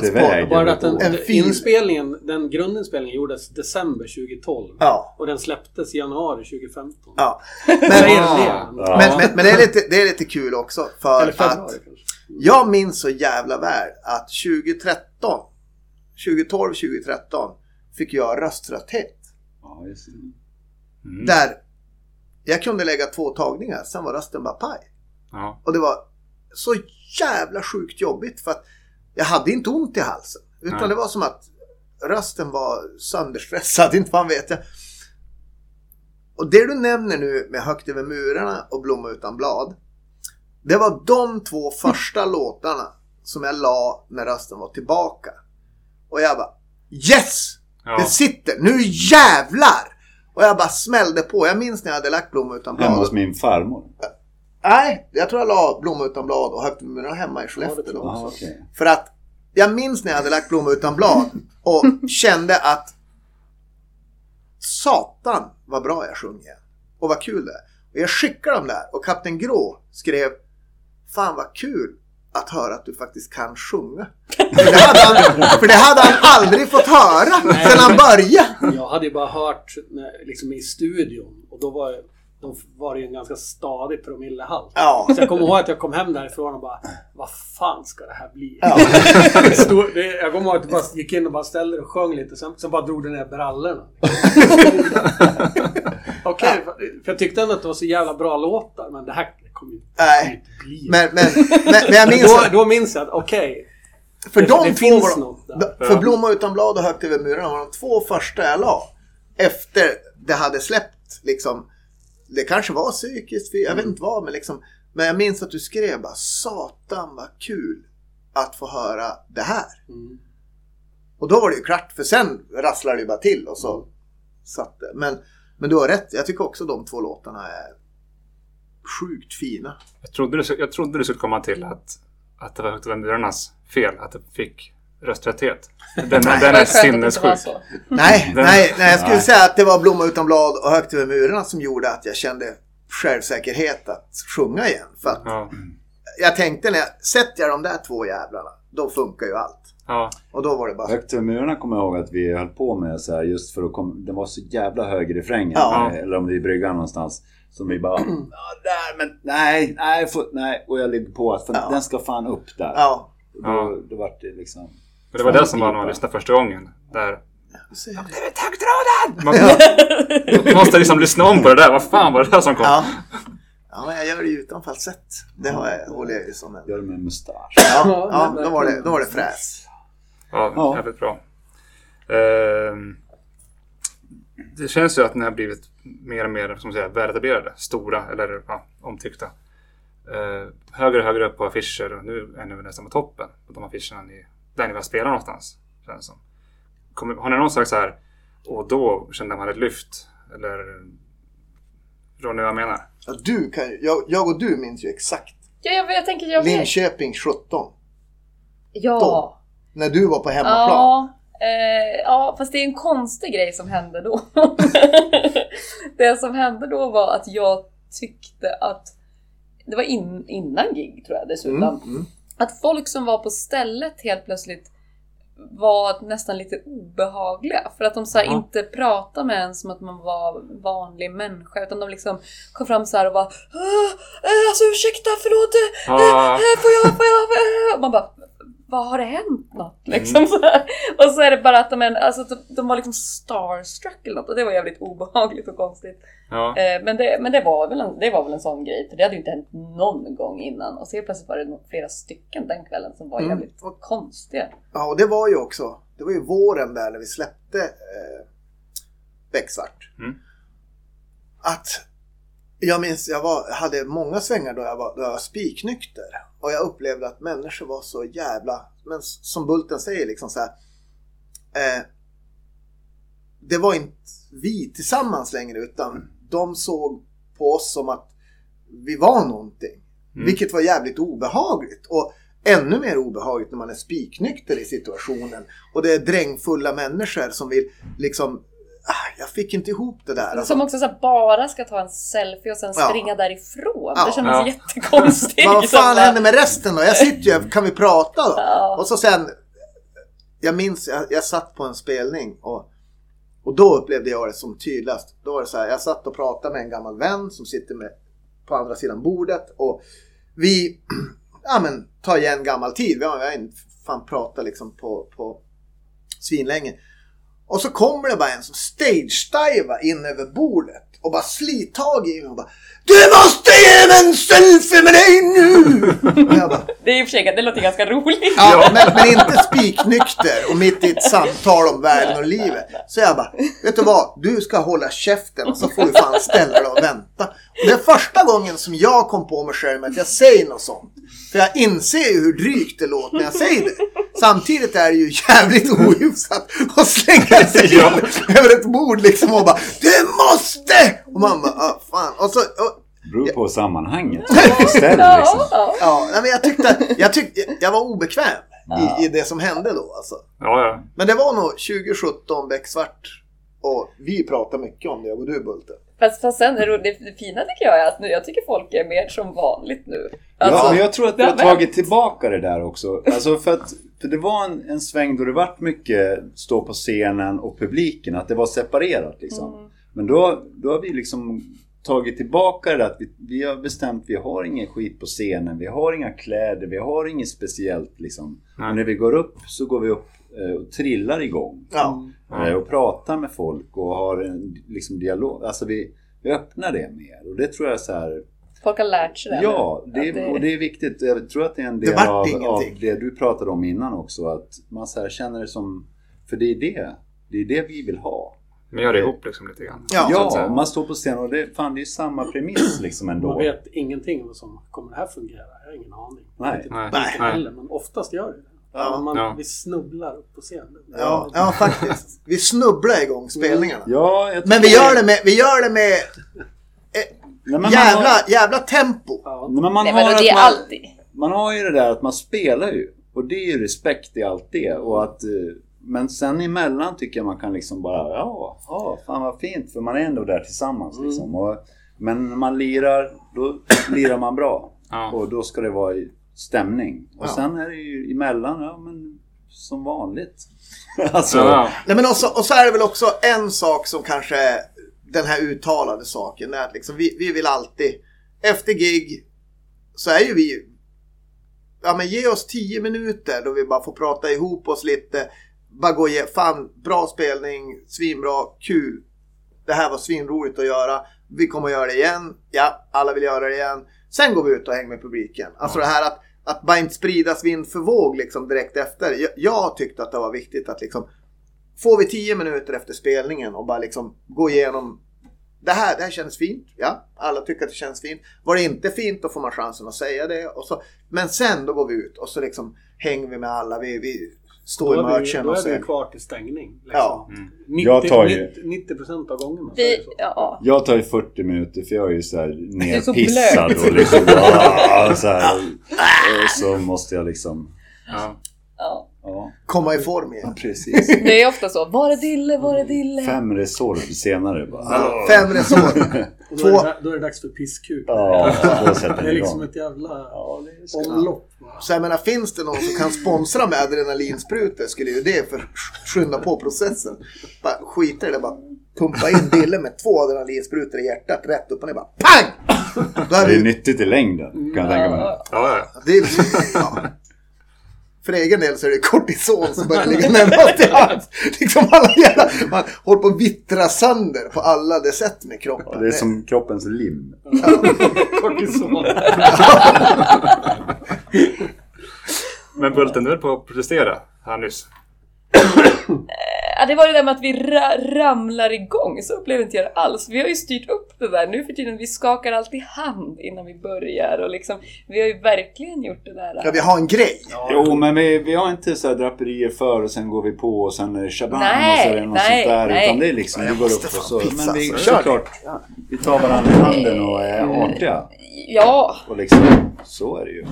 iväg. på. Bara att den, En inspelningen, den grundinspelningen gjordes december 2012. Ja, Och den släpptes i januari 2015. ja. Men, det? Ja. men, men, men det, är lite, det är lite kul också för att jag minns så jävla väl att 2013, 2012, 2013 fick jag rösttrötthet. Ja. Mm. Där jag kunde lägga två tagningar, sen var rösten bara paj. Ja. Och det var så jävla sjukt jobbigt för att jag hade inte ont i halsen. Utan Nej. det var som att rösten var sönderstressad, inte fan vet jag. Och det du nämner nu med Högt över murarna och Blomma utan blad. Det var de två första låtarna som jag la när rösten var tillbaka. Och jag bara Yes! Ja. Det sitter! Nu jävlar! Och jag bara smällde på. Jag minns när jag hade lagt Blomma utan blad. Hemma hos min farmor. Nej, jag tror jag la Blomma utan blad och Högt murarna hemma i Skellefteå. Ja, okej. För att jag minns när jag hade lagt Blomma utan blad och kände att Satan vad bra jag sjunger. Och vad kul det är. Och jag skickade dem där och Kapten Grå skrev Fan vad kul att höra att du faktiskt kan sjunga. För det hade han, för det hade han aldrig fått höra sedan han började. Jag hade ju bara hört liksom i studion och då var, då var det ju en ganska stadig promillehalt. Ja. Så jag kommer ihåg att jag kom hem därifrån och bara Vad fan ska det här bli? Ja. Det stod, det, jag kommer ihåg att jag bara gick in och bara ställde och sjöng lite. Sen, sen bara drog det ner brallorna. Okej, för, för jag tyckte ändå att det var så jävla bra låtar. Men det här kommer ju inte bli. Men, men, men, men jag minns då, då minns jag att okej. För det- de det två finns var, något där. För Blomma utan blad och Högt över murarna var de två första jag la. Efter det hade släppt liksom. Det kanske var psykiskt, jag vet inte vad. Men, liksom, men jag minns att du skrev bara Satan vad kul att få höra det här. Mm. Och då var det ju klart. För sen rasslade det bara till och så satt det. Men, men du har rätt. Jag tycker också de två låtarna är sjukt fina. Jag, trodde du, jag trodde du skulle komma till att, att det var Högt fel att det fick rösträtthet. Den, den är sinnessjuk. Nej, Den- nej, nej, jag skulle Nej. säga att det var Blomma utan blad och Högt över murarna som gjorde att jag kände självsäkerhet att sjunga igen. För att Ja. jag tänkte när jag sätter jag de där två jävlarna, då funkar ju allt. Ja. Och då var det bara... Högt över murarna kommer jag ihåg att vi höll på med så här just för att komma... Den var så jävla hög i refrängen. Ja. Eller om det är i bryggan någonstans. Som vi bara... Ja, där men nej, nej, nej. Och jag ligger på att Ja. den ska fan upp där. Ja. Då, då vart det liksom... Men det var det som var när man lyssnade första gången. Där Så- man, man måste liksom lyssna om på det där. Vad fan var det där som kom? Ja. ja, men jag gör det ju utan falsett. Det har jag, håller jag ju som en... Gör det med mustasch. Ja, ja då, var det, då var det fräs. Ja, Ja. jävligt bra. Ehm, det känns ju att ni har blivit mer och mer som säger, väletablerade, stora eller ja, omtyckta. Uh, högre och högre upp på affischer och nu är ni nästan på toppen på de affischerna ni, där ni var spela någonstans. Känns som. Kommer, har ni någon sagt så här och då kände man ett lyft? Eller förstår ni vad jag menar? Ja, du kan ju, jag, jag och du minns ju exakt. Ja, jag, jag tänker jag vet. Linköping 17. Ja. När du var på hemmaplan. Ja, eh, ja, fast det är en konstig grej som hände då. det som hände då var att jag tyckte att det var in, innan gig tror jag dessutom. Mm, mm. Att folk som var på stället helt plötsligt var nästan lite obehagliga. För att de så Ja. inte pratade med en som att man var vanlig människa. Utan de liksom kom fram så här och var "Ah, eh, Alltså ursäkta, förlåt, eh, får jag, får jag? Och Man bara, vad har det hänt något? Liksom så här. Och så är det bara att de, är, alltså, de, de var liksom starstruck eller något och det var jävligt obehagligt och konstigt. Ja. Eh, men det, men det, var väl en, det var väl en sån grej, för det hade ju inte hänt någon gång innan. Och så helt plötsligt var det flera stycken den kvällen som var Mm. jävligt konstiga. Ja, och det var ju också, det var ju våren där när vi släppte eh, Becksvart. Mm. Att jag minns, jag var, hade många svängar då jag var, då jag var spiknykter. Och jag upplevde att människor var så jävla, men som Bulten säger liksom så här. Eh, det var inte vi tillsammans längre utan de såg på oss som att vi var någonting. Mm. Vilket var jävligt obehagligt. Och ännu mer obehagligt när man är spiknykter i situationen. Och det är drängfulla människor som vill liksom... Ah, jag fick inte ihop det där. Alltså, Som också så bara ska ta en selfie och sen Ja. springa därifrån. Ja. Det kändes Ja. jättekonstigt. vad fan Så händer med resten då? Jag sitter ju kan vi prata då? Ja. Och så sen... Jag minns, jag, jag satt på en spelning och, och då upplevde jag det som tydligast. Då var det så här, jag satt och pratade med en gammal vän som sitter med, på andra sidan bordet och vi ja, men, tar igen gammal tid. Vi har, vi har inte fan pratat liksom på, på svinlänge. Och så kommer det bara en som stage-divar in över bordet och bara sliter tag i mig och bara du måste ge mig en selfie med dig nu! Bara, Det är i och för sig, det låter ganska roligt. Ja, men, men inte spiknykter och mitt i ett samtal om världen och livet. Så jag bara, vet du vad? Du ska hålla käften och så får du fan ställa dig och vänta. Och det är första gången som jag kom på mig själv med att jag säger något sånt. För jag inser ju hur drygt det låter när jag säger det. Samtidigt är det ju jävligt ohyfsat att slänga sig Ja. in över ett bord liksom och bara Du måste! Och man bara, ah, fan. Och så, och, beror på sammanhanget. Vilket ställ liksom. Ja, ja. ja, nej, men jag tyckte, jag tyckte, jag var obekväm Ja. i, i det som hände då alltså. Ja, ja. Men det var nog 2017 becksvart. Och vi pratar mycket om det, jag och du Bulten. Fast, fast sen, är det, det, det fina tycker jag är att nu, jag tycker folk är mer som vanligt nu. Ja, Alltså, men jag tror att vi har tagit tillbaka det där också. Alltså för att för det var en, en sväng då det vart mycket stå på scenen och publiken, att det var separerat liksom. Mm. Men då, då har vi liksom tagit tillbaka det där att vi, vi har bestämt vi har ingen skit på scenen, vi har inga kläder, vi har inget speciellt liksom. Nej. Och när vi går upp så går vi upp eh, och trillar igång. Ja. Eh, Och pratar med folk och har en liksom, dialog. Alltså vi, vi öppnar det mer. Och det tror jag är så här Folk har lärt sig det. Ja, det, Att är- och det är viktigt. Jag tror att det är en Det del vart av, av det du pratade om innan också. Att man så här känner det som... För det är det. Det är det vi vill ha. Men gör det ihop liksom lite grann. Ja. Ja, man står på scen och det, fan, det är samma premiss liksom Man ändå. vet ingenting om som kommer det här fungera. Jag har ingen aning. Nej. Inte Nej. Nej. heller, men oftast gör det. Ja. man, Ja. Vi snubblar upp på scenen. Ja, ja, faktiskt. Vi snubblar igång spelningarna. Ja, jag Men vi gör det med, vi gör det med man jävla, har- jävla tempo. Ja. Men man Nej, har men det är man, alltid. man har ju det där att man spelar ju. Och det är ju respekt i allt det. Och att, eh, men sen emellan tycker jag man kan liksom bara, ja, ja fan vad fint. För man är ändå där tillsammans liksom. Och, men när man lirar, då lirar man bra. Ja. Och då ska det vara i stämning. Och Ja. sen är det ju emellan, ja men som vanligt. alltså, Ja. Nej, men också, och så är det väl också en sak som kanske är den här uttalade saken. Är att liksom vi, vi vill alltid, efter gig så är ju vi, ja men ge oss tio minuter då vi bara får prata ihop oss lite. Ge, fan bra spelning, svinbra, kul. Det här var svinroligt att göra. Vi kommer att göra det igen. Ja, alla vill göra det igen. Sen går vi ut och hänger med publiken. Alltså det här att, att bara inte spridas vind för våg liksom direkt efter. Jag, jag tyckte att det var viktigt att liksom Får vi tio minuter efter spelningen och bara liksom gå igenom det här, det här känns fint. Ja, alla tycker att det känns fint. Var det inte fint då får man chansen att säga det. Och så, men sen då går vi ut och så liksom hänger vi med alla. Vi, vi står i är vi, merchen då och är vi kvar till stängning. Liksom. Ja. 90, Jag tar ju- 90, 90% av gångerna Vi, så. ja. Jag tar ju 40 minuter för jag är ju så här är så nerpissad och liksom så här, och så måste jag liksom Ja. Ja. ja, Komma i form igen. precis. Det är ofta så. Var är Dille? Var är Dille? Fem Resorb senare bara. ah. Fem resor. Då, är Två- det, då är det dags för pisskuk. Ja, då sätter Det är liksom igång. ett jävla Ja, omlopp. Så jag menar, finns det någon som kan sponsra med adrenalinsprutor skulle ju det för skynda på processen. Bara skita i det, bara pumpa in Dille med två adrenalinsprutor i hjärtat rätt upp och ner bara PANG! Det är vi, nyttigt i längden kan jag tänka mig. Ja, Ja, ja. det ja. För egen del så är det kortison som börjar ligga närmast i hands. Liksom alla jävla, man håller på att vittra sönder på alla det sätt med kroppen. Det är som kroppens lim. Kortison. Men Bulten, du höll på att protestera här nyss. Ja, det var det där med att vi ra- ramlar igång, så upplever inte jag det alls. Vi har ju styrt upp det där nu för tiden. Vi skakar alltid hand innan vi börjar och liksom, vi har ju verkligen gjort det där. Ja, vi har en grej. Jo, men vi, vi har inte så här draperier för och sen går vi på och sen är det shabam Nej, och så är det något nej, sånt där. nej. Utan det är liksom, vi går upp och så. pissa, Men vi. Kör. såklart, vi tar varandra i handen och är artiga. Ja, Och liksom, så är det ju.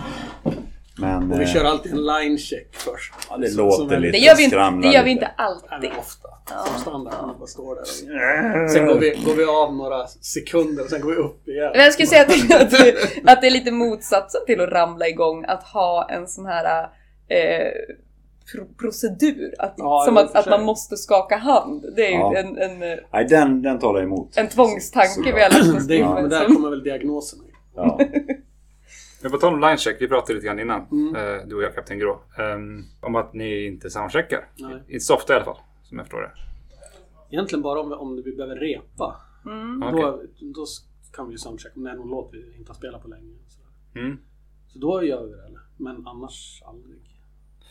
Men Och vi eh, kör alltid en line check först. ja, det Som- låter som lite, det gör vi inte, det gör vi inte alltid. men ofta. Som standard. Man bara står där. Och... Sen går vi, går vi av några sekunder och sen går vi upp igen. Men jag skulle säga att, att, det- att det är lite motsatsen till att ramla igång, att ha en sån här eh, pro procedur. Att, Ja, som att, att man måste skaka hand. Det är ju Ja. en, en, eh, Nej, den, den talar emot. en tvångstanke vi har lärt oss Det, men där kommer väl diagnosen. Ja. Men på tal om linecheck, vi pratade lite grann innan, Mm. eh, du och jag Kapten Grå, ehm, om att ni inte soundcheckar. Nej. Inte så ofta i alla fall, som jag förstår det. Egentligen bara om, om vi behöver repa. Mm. Då, då kan vi ju soundchecka om det är någon låt vi inte har spelat på länge. sådär. Mm. Så då gör vi det. eller? Men annars aldrig.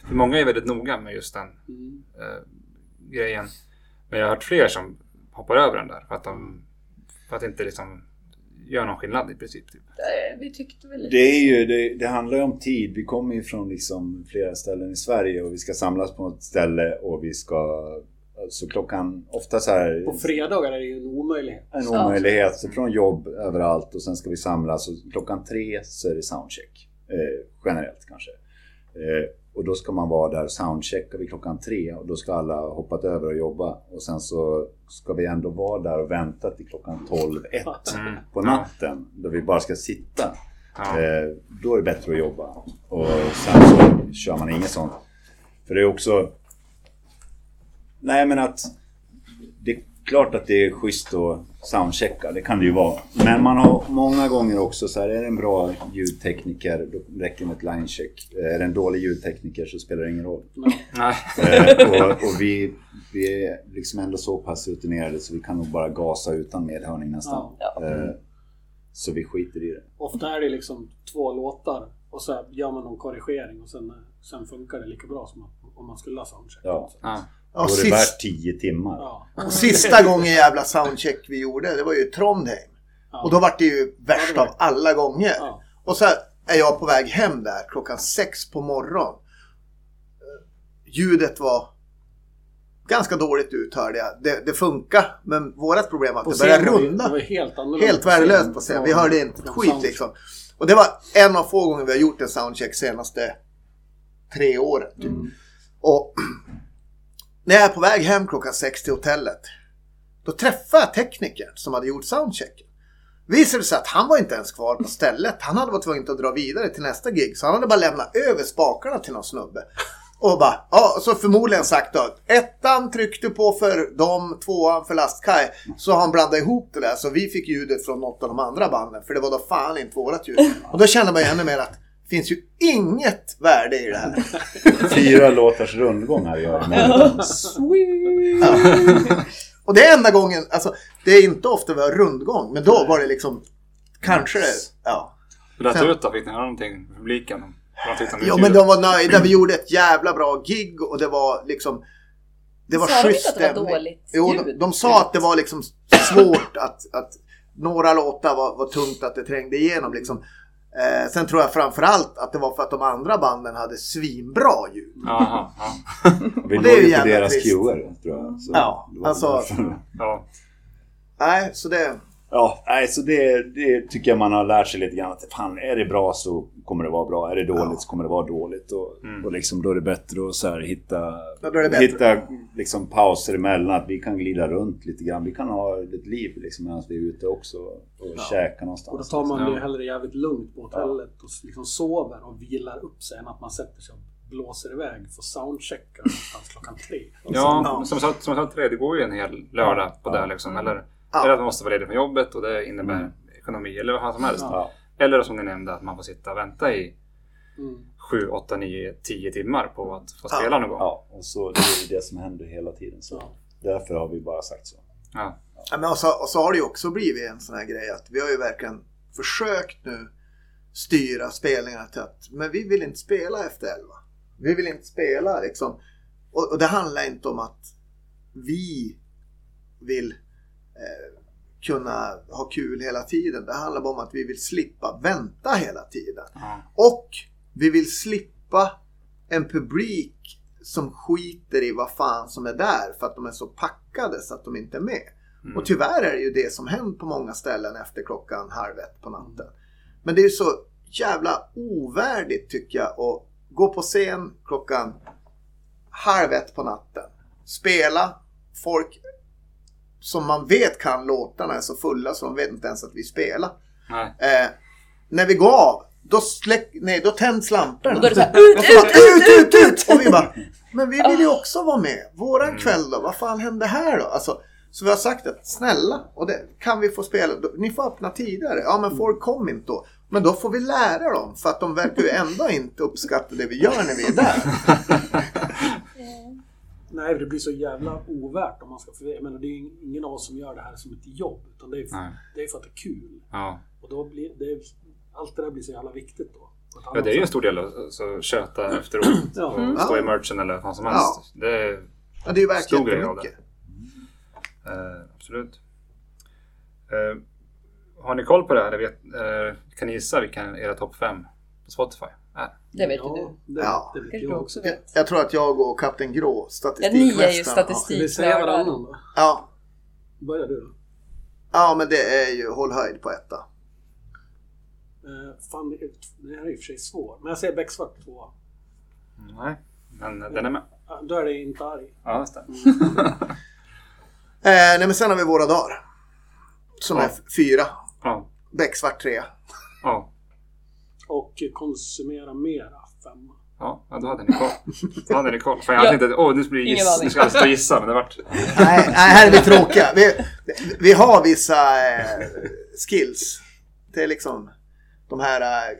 För många är väldigt noga med just den Mm. eh, grejen. Men jag har hört fler som hoppar över den där för att de för att inte liksom gör någon skillnad i princip. Typ. Eh, Vi tyckte väl lite Det, är ju, det, det handlar ju om tid. Vi kommer ju från liksom flera ställen i Sverige och vi ska samlas på ett ställe och vi ska... Så klockan, ofta så här... På fredagar är det ju en omöjlighet. En omöjlighet. Så från jobb överallt och sen ska vi samlas och klockan tre så är det soundcheck. Eh, generellt kanske. Eh, och då ska man vara där och soundchecka vid klockan tre och då ska alla ha hoppat över och jobba. Och sen så ska vi ändå vara där och vänta till klockan 12, 1 Mm. på natten. Då vi bara ska sitta. Ja. Eh, då är det bättre att jobba. Och sen så kör man inget sånt. För det är också... Nej men att... Det är klart att det är schysst att soundchecka, det kan det ju vara. Men man har många gånger också så här, är det en bra ljudtekniker, då räcker det med ett linecheck. Är det en dålig ljudtekniker så spelar det ingen roll. Nej. Eh, och och vi, vi är liksom ändå så pass rutinerade så vi kan nog bara gasa utan medhörning nästan. Ja. Eh, så vi skiter i det. Ofta är det liksom två låtar och så gör man någon korrigering och sen, sen funkar det lika bra som om man skulle ha soundcheck. Ja. Ja. Då är det värt 10 timmar. Ja. och sista gången jävla soundcheck vi gjorde, det var ju i Trondheim. Ja. Och då var det ju värst var av alla gånger. Ja. Och så är jag på väg hem där klockan sex på morgonen. Ljudet var ganska dåligt ut hörde jag. Det, det funkar, men vårat problem var att På det började var runda. Det var helt. Helt värdelöst på scen. Vi hörde inte ett skit liksom. Och det var en av få gånger vi har gjort en soundcheck senaste tre åren. Typ. Mm. Och när jag är på väg hem klockan sex till hotellet. Då träffar jag teknikern som hade gjort soundchecken. Visade det sig att han var inte ens kvar på stället. Han hade varit tvungen att dra vidare till nästa gig. Så han hade bara lämnat över spakarna till någon snubbe. Och bara, ja, så förmodligen sagt då. Ettan tryckte på för dem, tvåan för lastkaj. Så han blandade ihop det där. Så vi fick ljudet från något av de andra banden. För det var då fan inte vårat ljud. Och då kände man ju ännu mer att finns ju inget värde i det här. Fyra låtars rundgång jag imorgon. Ja. Och det är enda gången, alltså det är inte ofta vi har rundgång. Men då var det liksom, kanske det, ja. Hur lät det ut då? Fick ni höra någonting från publiken? de Jo ljudet? men de var nöjda, vi gjorde ett jävla bra gig och det var liksom Det var Sa de schysst inte att det var dåligt Jo, ljud? de, de sa att det var liksom svårt att, att några låtar var, var tungt att det trängde igenom liksom. Eh, sen tror jag framförallt att det var för att de andra banden hade svinbra ljud. Jaha, ja. Vi Och det är låg ju på deras cuer tror jag. Så Ja, alltså- ja. Nej, så det... Ja, nej, så det, det tycker jag man har lärt sig lite grann. Att fan, är det bra så kommer det vara bra. Är det dåligt Ja. så kommer det vara dåligt. Och, Mm. och liksom, då är det bättre att så här, hitta, Ja, hitta liksom, pauser emellan. Att vi kan glida runt lite grann. Vi kan ha ett liv liksom, medan vi är ute också och käka Och då någonstans. tar man Ja. det hellre jävligt lugnt på hotellet och liksom sover och vilar upp sig än att man sätter sig och blåser iväg för soundchecka någonstans klockan tre. Ja, Ja. men som jag sa- som jag sa det går ju en hel lördag på det liksom. Eller, Ja. eller att man måste vara ledig från jobbet och det innebär Mm. ekonomi eller vad som helst. Ja. Eller som ni nämnde, att man får sitta och vänta i Mm. 7, 8, 9, 10 timmar på att få Ja. spela någon gång. Ja, och så det är ju det som händer hela tiden. Så Ja. därför har vi bara sagt så. Ja. Ja, men och, så, och så har det ju också blivit en sån här grej att vi har ju verkligen försökt nu styra spelningarna till att men vi vill inte spela efter 11. Vi vill inte spela liksom. Och, och det handlar inte om att vi vill eh, kunna ha kul hela tiden. Det handlar bara om att vi vill slippa vänta hela tiden. Ja. Och vi vill slippa en publik som skiter i vad fan som är där för att de är så packade så att de inte är med. Mm. Och tyvärr är det ju det som hänt på många ställen efter klockan halv ett på natten. Men det är ju så jävla ovärdigt tycker jag att gå på scen klockan halv ett på natten. Spela. Folk som man vet kan låtarna är så fulla så de vet inte ens att vi spelar. Nej. Eh, när vi går av, då, släck, nej, då tänds lamporna. Och då är det så här, ut, ut, ut, ut, ut! Och vi bara, men vi vill ju också vara med. Våran kväll då, vad fan hände här då? Alltså, så vi har sagt att snälla, och det, kan vi få spela? Ni får öppna tidigare. Ja men folk kom inte då. Men då får vi lära dem för att de verkar ju ändå inte uppskatta det vi gör när vi är där. Nej, det blir så jävla ovärt om man ska... För jag menar, det är ingen av oss som gör det här som ett jobb. Utan det är, för, Nej. det är för att det är kul. Ja. Och då blir det... Allt det där blir så jävla viktigt då. Ja, det är ju en stor del att så, köta efteråt Ja. och stå i merchen eller vad som helst. Det är Ja, det är ju verkligen Stor grej av mycket. Eh, absolut. Eh, har ni koll på det här? Vet, eh, kan ni gissa vilken era topp 5 på Spotify? Det vet ju Ja, du. det, Ja. det vet Kanske jag också. Jag, jag tror att jag och Kapten Grå, Ja, ni är ju statistikmästaren. statistik. Vi då? Ja, Börjar du då? ja, men det är ju håll höjd på etta. Eh, fan, det, är- det här är i och för sig svårt. Men jag säger becksvart tvåa. Nej, men den är med. Ja, Då är det inte arg. Ja, just det. Eh, nej men sen har vi Våra dagar. Som Ja. är fyra. Ja. Becksvart trea. Ja. Och konsumera mera femma. Ja, då hade ni koll. Då hade ni koll. För jag Ja. tänkte att åh, nu blir giss. Nu ska jag stå och gissa, men det vart... Nej, nej, här är vi tråkiga. Vi, vi har vissa eh, skills. Det är liksom de här eh,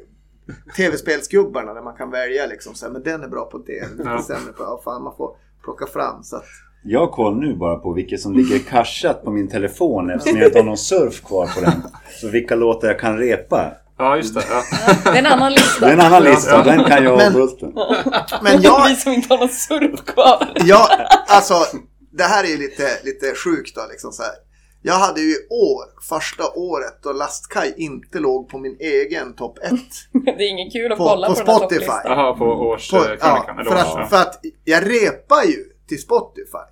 tv-spelsgubbarna där man kan välja liksom så här, men den är bra på det, den är Ja. sämre på, ja, fan man får plocka fram så att, Jag har koll nu bara på vilket som ligger cachat på min telefon eftersom jag inte har någon surf kvar på den. Så vilka låtar jag kan repa. Ja, just det. Ja. Det är en annan lista. Det är en annan lista, den kan jag Men-. Men jag, Vi som inte har någon surf kvar. jag, alltså det här är ju lite, lite sjukt då liksom så här. Jag hade ju i år, första året då Lastkaj inte låg på min egen topp 1. Det är inget kul att På- kolla på på, Spotify. Jaha, på På, årskrönikan. ja, för, att, för att jag repar ju till Spotify.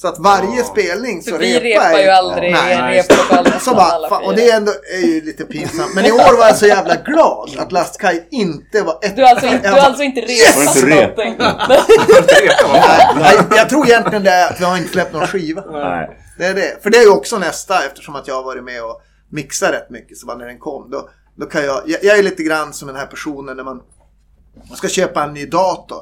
Så att varje Ja. spelning så vi repar repar jag ju aldrig Nej. replokal Så bara, fan, och det är ändå är ju lite pinsamt. Men i år var jag så jävla glad att Lastkaj inte var ett. Du har alltså inte, du alltså inte repat inte rep? någonting? Nej, jag tror egentligen det är att vi har inte släppt någon skiva. Nej. Det är det. För det är ju också nästa eftersom att jag har varit med och mixat rätt mycket. Så bara när den kom då, då kan jag, jag, jag är lite grann som den här personen när man, man ska köpa en ny dator.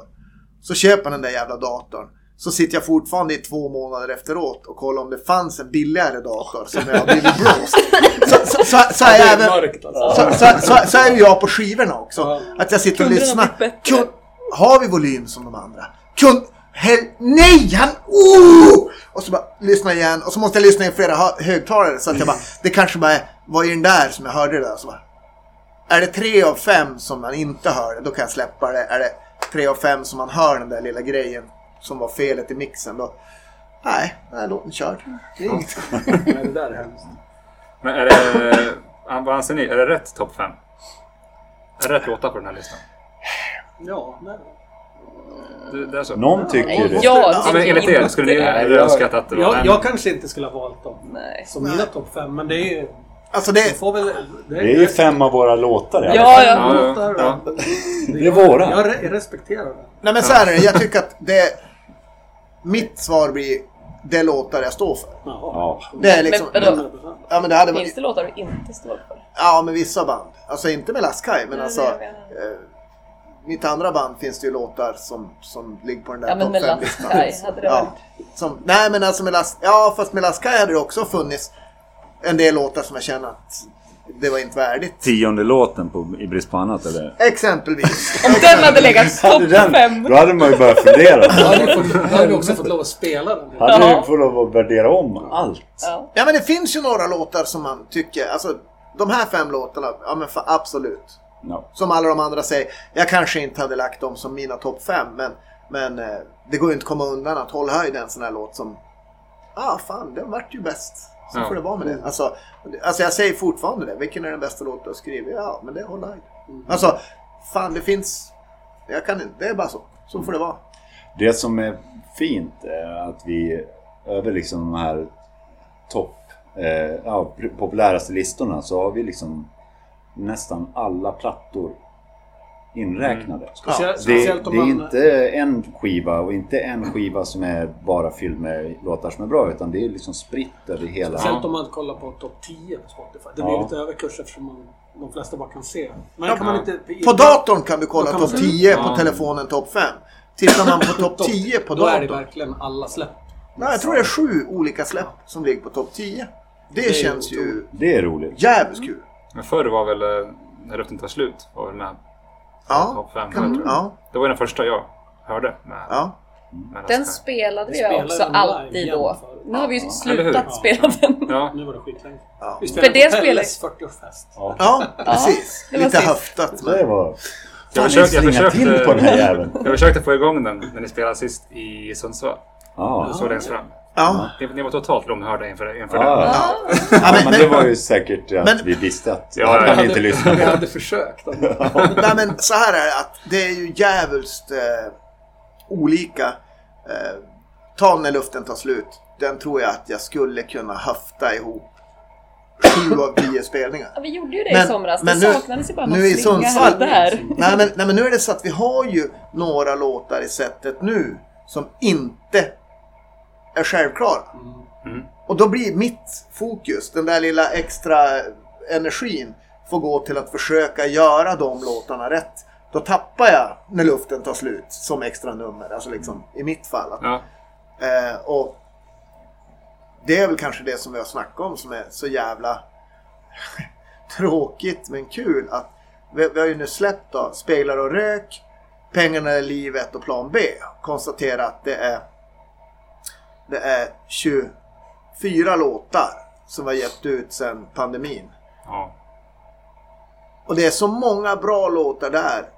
Så köper man den där jävla datorn. Så sitter jag fortfarande i två månader efteråt och kollar om det fanns en billigare dator som jag har blivit blåst. Så, så, så, så, är jag även, alltså. så, är jag på skivorna också. Ja. Att jag sitter och lyssnar. Kun, har vi volym som de andra? Kun, hel, nej, han... Oh! Och så bara lyssna igen. Och så måste jag lyssna i flera hö- högtalare. Så att jag bara, det kanske bara var i den där som jag hörde det där. Så bara, är det tre av fem som man inte hör, då kan jag släppa det. Är det tre av fem som man hör den där lilla grejen som var felet i mixen, då... Nej, nej låt den körd. Det är inget. Nej, det där är hemskt. Men är det... ah, Vad anser ni? Är det rätt topp 5? Är det rätt låtar på den här listan? Ja, nej. Det, det är så? Någon tycker Nej, det. jag Ja, men enligt er, inte skulle ni det. Önskat att det var Jag, en... jag kanske inte skulle ha valt dem Nej. som mina topp fem, men det är ju... Alltså Det det... får väl... Det är ju fem av våra låtar i alla Ja, fall. ja. Ja, ja, ja. Det är våra. Jag re- respekterar det. Nej men så här är det, jag tycker att det... Mitt svar blir det låtar jag står för. Ja. Det är liksom... Men? 100%. Ja men det hade Finns varit... det låtar du inte står för? Ja med vissa band. Alltså inte med Lastkaj men Nej, alltså... Eh, mitt andra band finns det ju låtar som, som ligger på den där Ja men topp med fem-listan. Lastkaj hade det Ja. varit... Som, nej men alltså med Las, Ja fast med Lastkaj hade det också funnits en del låtar som jag känner att det var inte värdigt. Tionde låten på, i brist på annat eller? Exempelvis. Om den hade legat Hade topp fem. då hade man ju börjat fundera. Då hade vi då hade vi också fått lov att spela den. hade Ja. ju fått lov att värdera om allt. Ja. Ja men det finns ju några låtar som man tycker, alltså de här fem låtarna, ja men fa- absolut. No. Som alla de andra säger, jag kanske inte hade lagt dem som mina topp fem men, men eh, det går ju inte att komma undan att Håll höjd är en sån här låt som, ah fan den vart ju bäst. Så Ja. får det vara med det. Alltså, alltså jag säger fortfarande det, vilken är den bästa låt du har skrivit? Ja men det är Håll höjd. Alltså, fan det finns, jag kan inte, det är bara så. Så får det vara. Det som är fint är att vi över liksom de här topp, eh, ja, populäraste listorna så har vi liksom nästan alla plattor inräknade. Speciellt, Det, speciellt om det är inte en skiva och inte en skiva som är bara fylld med låtar som är bra utan det är liksom spritt över hela. Speciellt om man kollar på topp 10 på Spotify. Det blir Ja. lite överkurs eftersom man, de flesta bara kan se. Men Ja, kan man ja. inte... På datorn kan du kolla topp se- 10, på Ja. telefonen topp 5. Tittar man på topp 10 på Då är det datorn. verkligen alla släpp. Nej, jag tror det är sju olika släpp som ligger på topp 10. Det, är känns ju Det är roligt. jävligt kul. Men förr var väl eh, När luften tar slut var väl med Ja, topp fem. kan, jag. ja, Det var den första jag hörde. Med, ja. med Den spelade vi Spelade också alltid då. Nu har vi ju slutat spela den. Ja, Nu var det skitlänge. Ja. Vi spelade För det på Pelles 40-årsfest. ja precis. det var Lite höftat. Det Men... var... jag försökte, jag, försökte, på den här jäveln. jag försökte få igång den när ni spelade sist i Sundsvall. Ja. Så längst fram. Ja. Ni, ni var totalt lomhörda inför, inför Ja. den. Ja, Ja, men, men det var ju säkert att Men- vi visste att Ja, han inte lyssnat Vi hade försökt. nej, men så här är det att det är ju djävulskt eh, olika. Eh, ta när luften tar slut. Den tror jag att jag skulle kunna höfta ihop sju av tio spelningar. Ja, vi gjorde ju det Men- i somras. det nu- saknades ju bara nu någon i slinga här Sundsvall- och där. Nej men, nej men nu är det så att vi har ju några låtar i sättet nu som inte är självklara. Mm. Och då blir mitt fokus, den där lilla extra energin, får gå till att försöka göra de låtarna rätt. Då tappar jag när luften tar slut som extra nummer, alltså liksom i mitt fall. Ja. eh, och det är väl kanske det som vi har snackat om som är så jävla tråkigt men kul. att vi, vi har ju nu släppt då, Speglar och rök, Pengarna är livet och Plan B. Konstatera att det är det är 24 låtar som vi har gett ut sedan pandemin. Ja. Och det är så många bra låtar där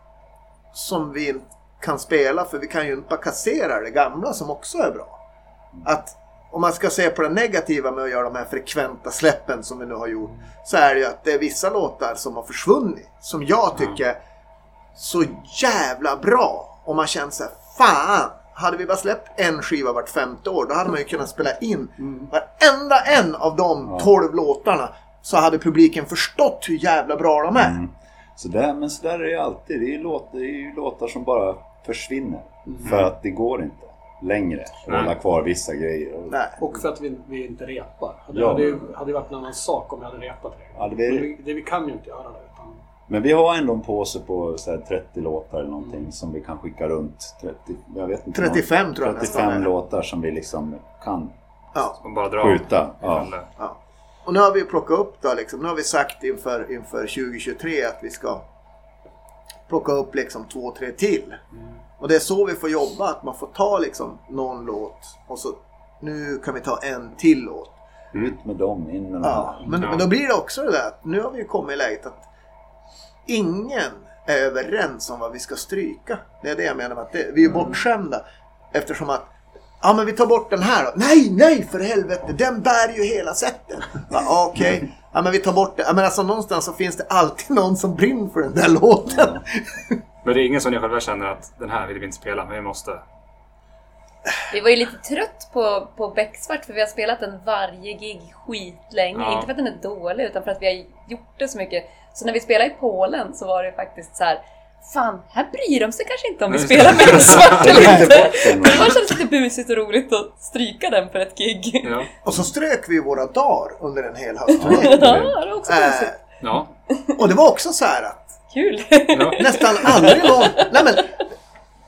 som vi inte kan spela för vi kan ju inte bara kassera det gamla som också är bra. Att om man ska se på det negativa med att göra de här frekventa släppen som vi nu har gjort så är det ju att det är vissa låtar som har försvunnit som jag tycker är så jävla bra. Och man känner så här, fan! Hade vi bara släppt en skiva vart femte år då hade man ju kunnat spela in varenda en av de 12 låtarna så hade publiken förstått hur jävla bra de är. Mm. Så där, men så där är det ju alltid. Det är ju låtar, det är ju låtar som bara försvinner. För att det går inte längre att hålla kvar vissa grejer. Och- Nej. Och för att vi, vi inte repar. Det Ja. hade ju hade varit en annan sak om vi hade repat det. Ja, det vi, det, vi kan ju inte göra det. Men vi har ändå en påse på så här 30 låtar eller någonting som vi kan skicka runt. 30, jag vet inte, 35 tror jag nästan 35 är. låtar som vi liksom kan Ja. Och bara dra. skjuta. Ja. Ja. Och nu har vi plockat upp då liksom. Nu har vi sagt inför, inför 2023 att vi ska plocka upp liksom två, tre till. Och det är så vi får jobba. Att man får ta liksom någon låt och så nu kan vi ta en till låt. Ut med dem, in med de Ja, men, Ja. men då blir det också det där att nu har vi ju kommit i läget att ingen är överens om vad vi ska stryka. Det är det jag menar med att det, vi är bortskämda. Eftersom att Ja men vi tar bort den här då. Nej, nej för helvete. Den bär ju hela sättet. Ja, Okej. Ja men vi tar bort det. Ja, men alltså någonstans så finns det alltid någon som brinner för den där låten. Men det är ingen som ni själva känner att den här vill vi inte spela, men vi måste. Vi var ju lite trött på, på Becksvart för vi har spelat den varje gig skitlänge. Ja. Inte för att den är dålig utan för att vi har gjort det så mycket. Så när vi spelade i Polen så var det faktiskt så här. Fan, här bryr de sig kanske inte om vi spelar Becksvart eller Inte. Det var kändes lite busigt och roligt att stryka den för ett gig. Ja. Och så strök vi våra dagar under en hel höstturné. Ja, det var också busigt. Ja. och det var också så här att Kul! nästan aldrig någon... Nej men,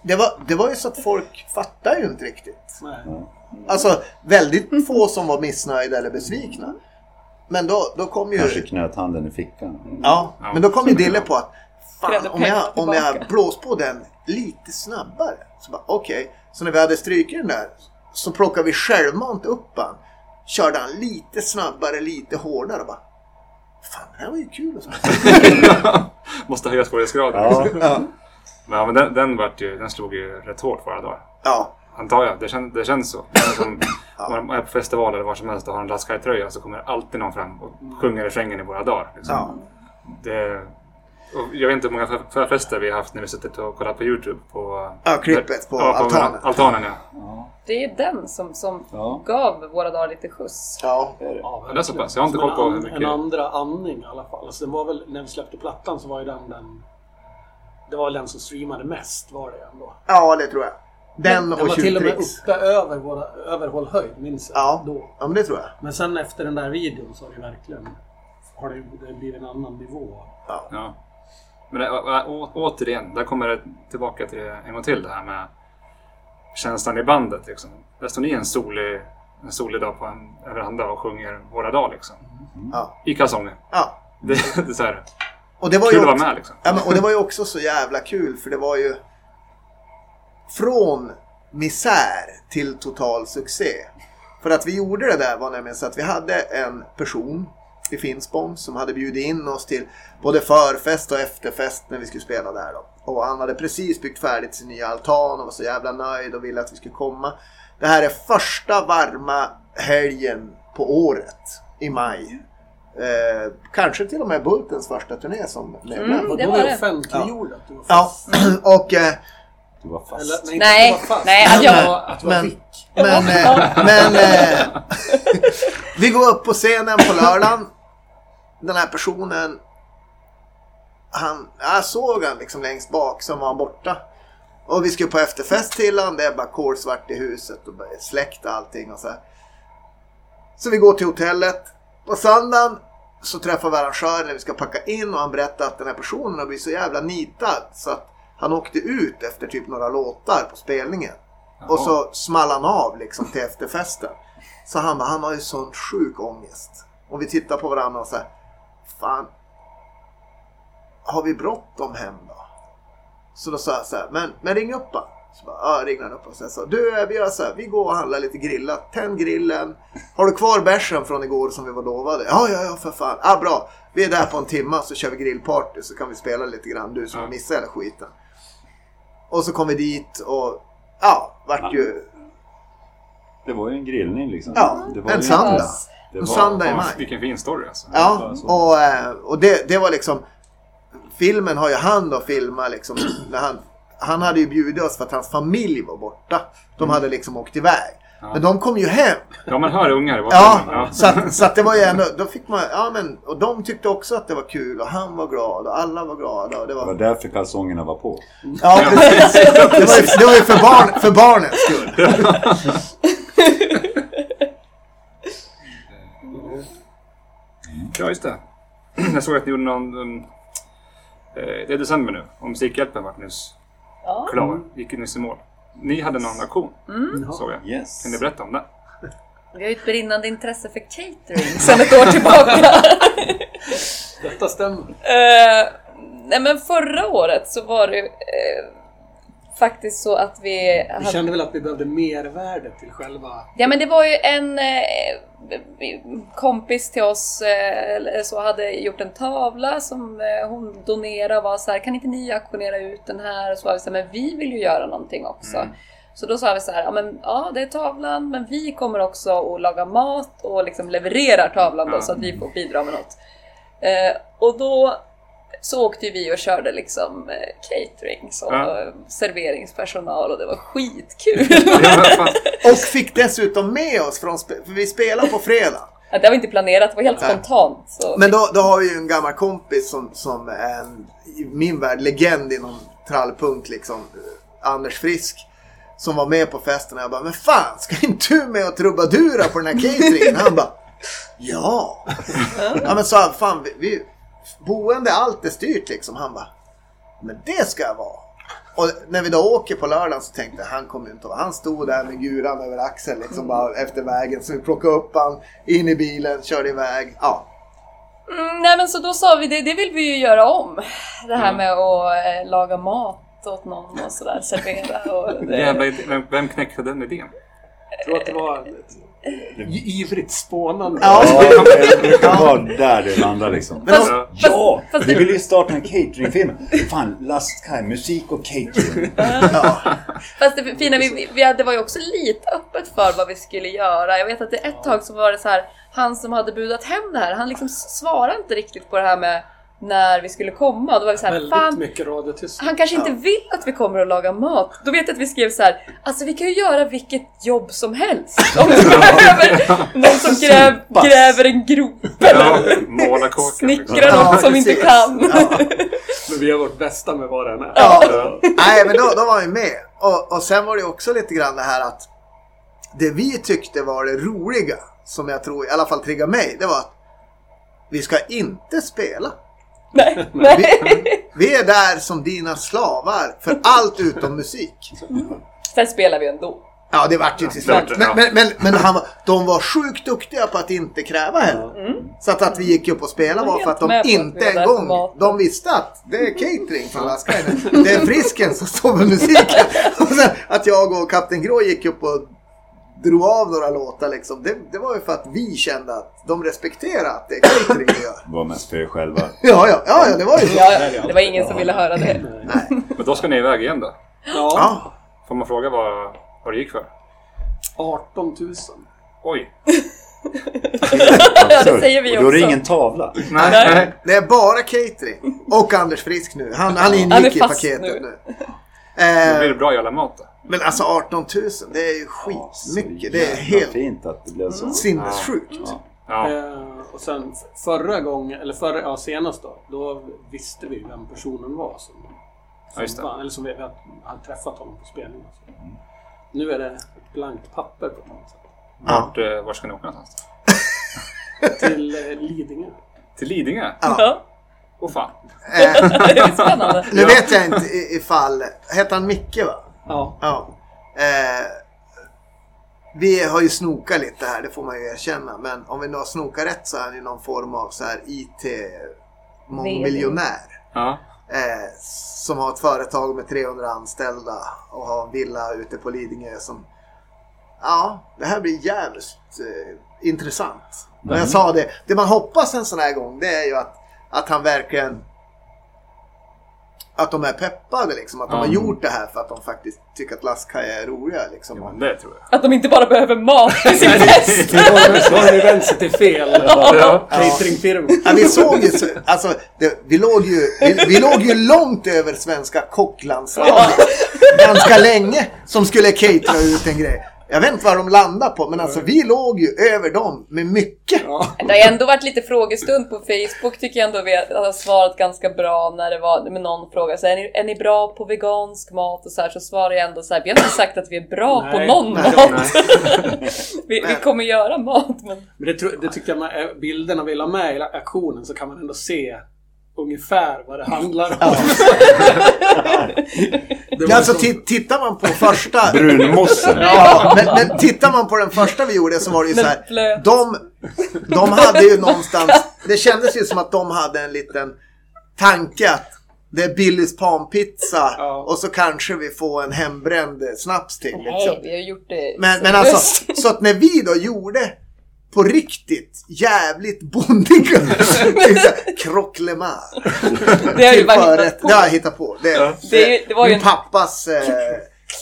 det var, det var ju så att folk fattar ju inte riktigt. nej. Alltså väldigt få som var missnöjda eller besvikna. Men då, då kom ju... Kanske knöt handen i fickan. Ja, Ja. men då kom ju Dille på att fan, om jag, om jag blås på den lite snabbare. Så bara okej. Så när vi hade strukit den där så plockade vi självmant upp han. Körde han lite snabbare, lite hårdare och bara Fan, det här var ju kul och så. Måste höja svårighetsgraden. Ja. Ja. Ja, men den, den, vart ju, den slog ju rätt hårt förra dagar. ja. Antar jag. Det, kän, det känns så. Det som, Om man är på festival eller var som helst och har en Laskaj-tröja så kommer alltid någon fram och sjunger refrängen i våra dagar. Liksom. ja. Det, och jag vet inte hur många för- förfester vi har haft när vi suttit och kollat på YouTube. På, Ja, klippet på ja, altanen. altanen ja. Ja, Det är ju den som, som Ja. gav våra dagar lite skjuts. ja. det är det. Ja, det är så pass. Jag har inte koll på en, hur mycket- En andra andning i alla fall. Alltså, den var väl, när vi släppte plattan så var ju den den... Det var den som streamade mest var det ändå. ja, det tror jag. Den Den och var till och med uppe över, våra, över håll höjd, minns jag. Ja. Då. ja, men det tror jag. Men sen efter den där videon så har det verkligen har det, det blivit en annan nivå. Ja. Men det, å, å, återigen, där kommer det tillbaka till en gång till det här med känslan i bandet. Liksom. Där står ni en solig, en solig dag på en veranda och sjunger Våra dagar liksom. Ja. I kalsonger. ja. Det, det är så här, Och det var kul ju att vara med liksom. ja, men, och det var ju också så jävla kul för det var ju från misär till total succé. För att vi gjorde det där var nämligen så att vi hade en person i Finspång som hade bjudit in oss till både förfest och efterfest när vi skulle spela där då. Och han hade precis byggt färdigt sin nya altan och var så jävla nöjd och ville att vi skulle komma. Det här är första varma helgen på året i maj. Eh, kanske till och med Bultens första turné som medlem. Mm, det var var det. offentliggjorde att du var Ja, fast. och eh, Du var fast. Eller, nej, Nej, var fast. nej, att jag- Men att var Men-. Men, eh, men eh, vi går upp på scenen på lördagen. Den här personen, han, jag såg han liksom längst bak som var borta. Och vi skulle på efterfest till han, det är bara kolsvart i huset och bara släckt och allting och så här. Så vi går till hotellet. På söndagen så träffar vi arrangören när vi ska packa in och han berättar att den här personen har blivit så jävla nitad så att han åkte ut efter typ några låtar på spelningen. Och så small han av liksom till efterfesten. Så han bara, han har ju sån sjuk ångest. Och vi tittar på varandra och säger Fan. Har vi bråttom hem då? Så då sa jag så här, men, men ring upp han. Så bara, ja, ringde han upp och så sa du vi gör så här, vi går och handlar lite grillat. Tänd grillen. Har du kvar bärsen från igår som vi var lovade? Ja, ja, ja för fan. Ja, bra. Vi är där på en timma så kör vi grillparty så kan vi spela lite grann. Du som har missat hela skiten. Och så kom vi dit och ja, vart ju Det var ju en grillning liksom. Ja, en söndag. Det En var, söndag i maj. vilken fin story alltså. Ja, så. och, eh, och det, det var liksom... Filmen har ju han att filma liksom. När han, han hade ju bjudit oss för att hans familj var borta. De hade liksom åkt iväg. Men de kom ju hem. Ja, man hör ungar Ja, bakgrunden. så att, så att det var ju ändå... Då fick man... Ja, men... Och de tyckte också att det var kul och han var glad och alla var glada. Och det Det var var... därför kalsongerna var på. Ja, precis. Det var ju, det var ju för, barn, för barnens skull. Ja, just det. Jag såg att ni gjorde någon... Um, det är december nu och Musikhjälpen vart nyss Ja. klar. Gick ju nyss i mål. Ni hade någon aktion, Mm. såg jag. Yes. Kan ni berätta om det? Vi har ju ett brinnande intresse för catering sedan ett år tillbaka. Detta stämmer. Eh, nej men förra året så var det eh, faktiskt så att vi Vi hade... kände väl att vi behövde mervärde till själva... Ja men det var ju en eh, kompis till oss eh, så hade gjort en tavla som eh, hon donerade och var så här, kan inte ni auktionera ut den här? Och så var vi så här, men vi vill ju göra någonting också. Så då sa vi så här, ja men ja det är tavlan men vi kommer också att laga mat och liksom levererar tavlan då Ja. så att vi får bidra med något. Eh, och då så åkte vi och körde liksom eh, catering så, Ja. serveringspersonal och det var skitkul. Ja. Och fick dessutom med oss från... För vi spelar på fredag. Ja, det var inte planerat, det var helt Nej. spontant. Så. Men då, då har vi ju en gammal kompis som, som är en, i min värld, legend inom trallpunk liksom. eh, Anders Frisk. Som var med på festen och jag bara, men fan, ska inte du med och trubadura på den här cateringen? Han bara, ja. ja men så fan, vi, vi, boende, allt är styrt liksom. Han bara, men det ska jag vara. Och när vi då åker på lördagen så tänkte jag han kommer inte att Han stod där med guran över axeln liksom bara efter vägen. Så vi plockade upp han in i bilen, körde iväg. Ja, Mm, nej men så då sa vi det, det vill vi ju göra om. Det här med att eh, laga mat åt någon och sådär, servera och... Det, Jävla idé. Vem, vem knäckte den idén? Jag tror att det var ett ivrigt spånande. Ja. Ja, det brukar vara där det landar liksom. Men om, Ja! fast- Vi vill ju starta en cateringfirma. Fan, Lastkaj, musik och catering. Fast det fina, vi, vi hade, det var ju också lite öppet för vad vi skulle göra. Jag vet att det ett tag så var det så här, han som hade budat hem det här, han liksom svarade inte riktigt på det här med när vi skulle komma. Då var vi så här, Väldigt fan, mycket radiotyst. han kanske inte vill att vi kommer att laga mat. Då vet jag att vi skrev så här, alltså vi kan ju göra vilket jobb som helst. Om vi behöver någon som gräv, gräver en grop Ja, eller kåken. snickrar Ja, något som vi inte precis. kan. Ja. Men vi gör vårt bästa med vad det än är. Ja. Nej, men då, då var vi med. Och, och sen var det också lite grann det här att det vi tyckte var det roliga, som jag tror i alla fall triggade mig, det var att vi ska inte spela. Nej, nej. Vi är där som dina slavar för allt utom musik. Sen spelar vi ändå. Ja, det vart ju till slut. Men, men, men, men han, var- de var sjukt duktiga på att inte kräva heller. Så att, att vi gick upp och spelade var för att de inte vi en gång, de visste att det är catering från Laskainen. Det är Frisken som står för musiken. Och sen att jag och Kapten Grå gick upp och drog av några låtar liksom. Det, det var ju för att vi kände att de respekterar att det är catering vi gör. Var mest för er själva. Ja, ja, ja, ja det var ju så. Ja, det var ingen som ville höra det. Men då ska ni iväg igen då? Ja, Ja, Får man fråga vad, vad det gick för? 18 000. Oj! Ja, det säger vi Och då är det också. ingen tavla. Nej, Nej. nej. det är bara catering. Och Anders Frisk nu. Han, han ingick Han är i paketet nu. nu. Då blir Eh, det bra jävla mat då. Men alltså 18 000, det är ju skitmycket. Det är helt fint att det blev så. sinnessjukt. Ja. Eh, och sen förra gången, eller förra, ja, senast då, då visste vi vem personen var som, Ja, som vann, eller som vi, vi hade träffat honom på spelningen. så. Nu är det ett blankt papper på något sätt. Vart, eh, vart ska ni åka någonstans? Till eh, Lidingö. Till Lidingö? Ja, Åh fan. Eh, det är spännande. nu vet jag inte i- ifall... Hette han Micke va? Ja. Ja. Eh, vi har ju snokat lite här, det får man ju erkänna. Men om vi nu har snokat rätt så är han ju någon form av så här IT-mångmiljonär. Ja. Eh, som har ett företag med 300 anställda och har en villa ute på Lidingö som... Ja, det här blir jävligt eh, intressant. Och jag sa det, det man hoppas en sån här gång det är ju att, att han verkligen... Att de är peppade liksom. Att de har gjort det här för att de faktiskt tycker att Laskaj är roliga liksom. ja, det tror jag. Att de inte bara behöver mat till sin fest. Då har- ni vänt sig till fel Ja. cateringfirma. Ja, vi såg ju, så- alltså, det, vi, låg ju, vi, vi låg ju långt över svenska kocklandslaget. Ganska länge som skulle catera ut en grej. Jag vet inte vad de landade på men alltså vi låg ju över dem med mycket. Det har ändå varit lite frågestund på Facebook tycker jag ändå vi har svarat ganska bra när det var med någon fråga så är ni, är ni bra på vegansk mat och så här så svarar jag ändå så här vi har inte sagt att vi är bra på Nej. någon Nej. mat. vi, vi kommer göra mat men Men det, det tycker jag, man, eh, bilderna vi la med i aktionen så kan man ändå se ungefär vad det handlar om. var Alltså tittar man på första... Brunmossen. Ja, men, men tittar man på den första vi gjorde så var det ju så här. De, de hade ju någonstans, det kändes ju som att de hade en liten tanke att det är Billys panpizza Ja. och så kanske vi får en hembränd snaps till. Liksom. nej vi har gjort det Men, men alltså, så att när vi då gjorde på riktigt jävligt bondiga kroclemar det har ju bara hittat på. Det har jag hittat på. Det, Det, är ju- det var ju min en pappas eh,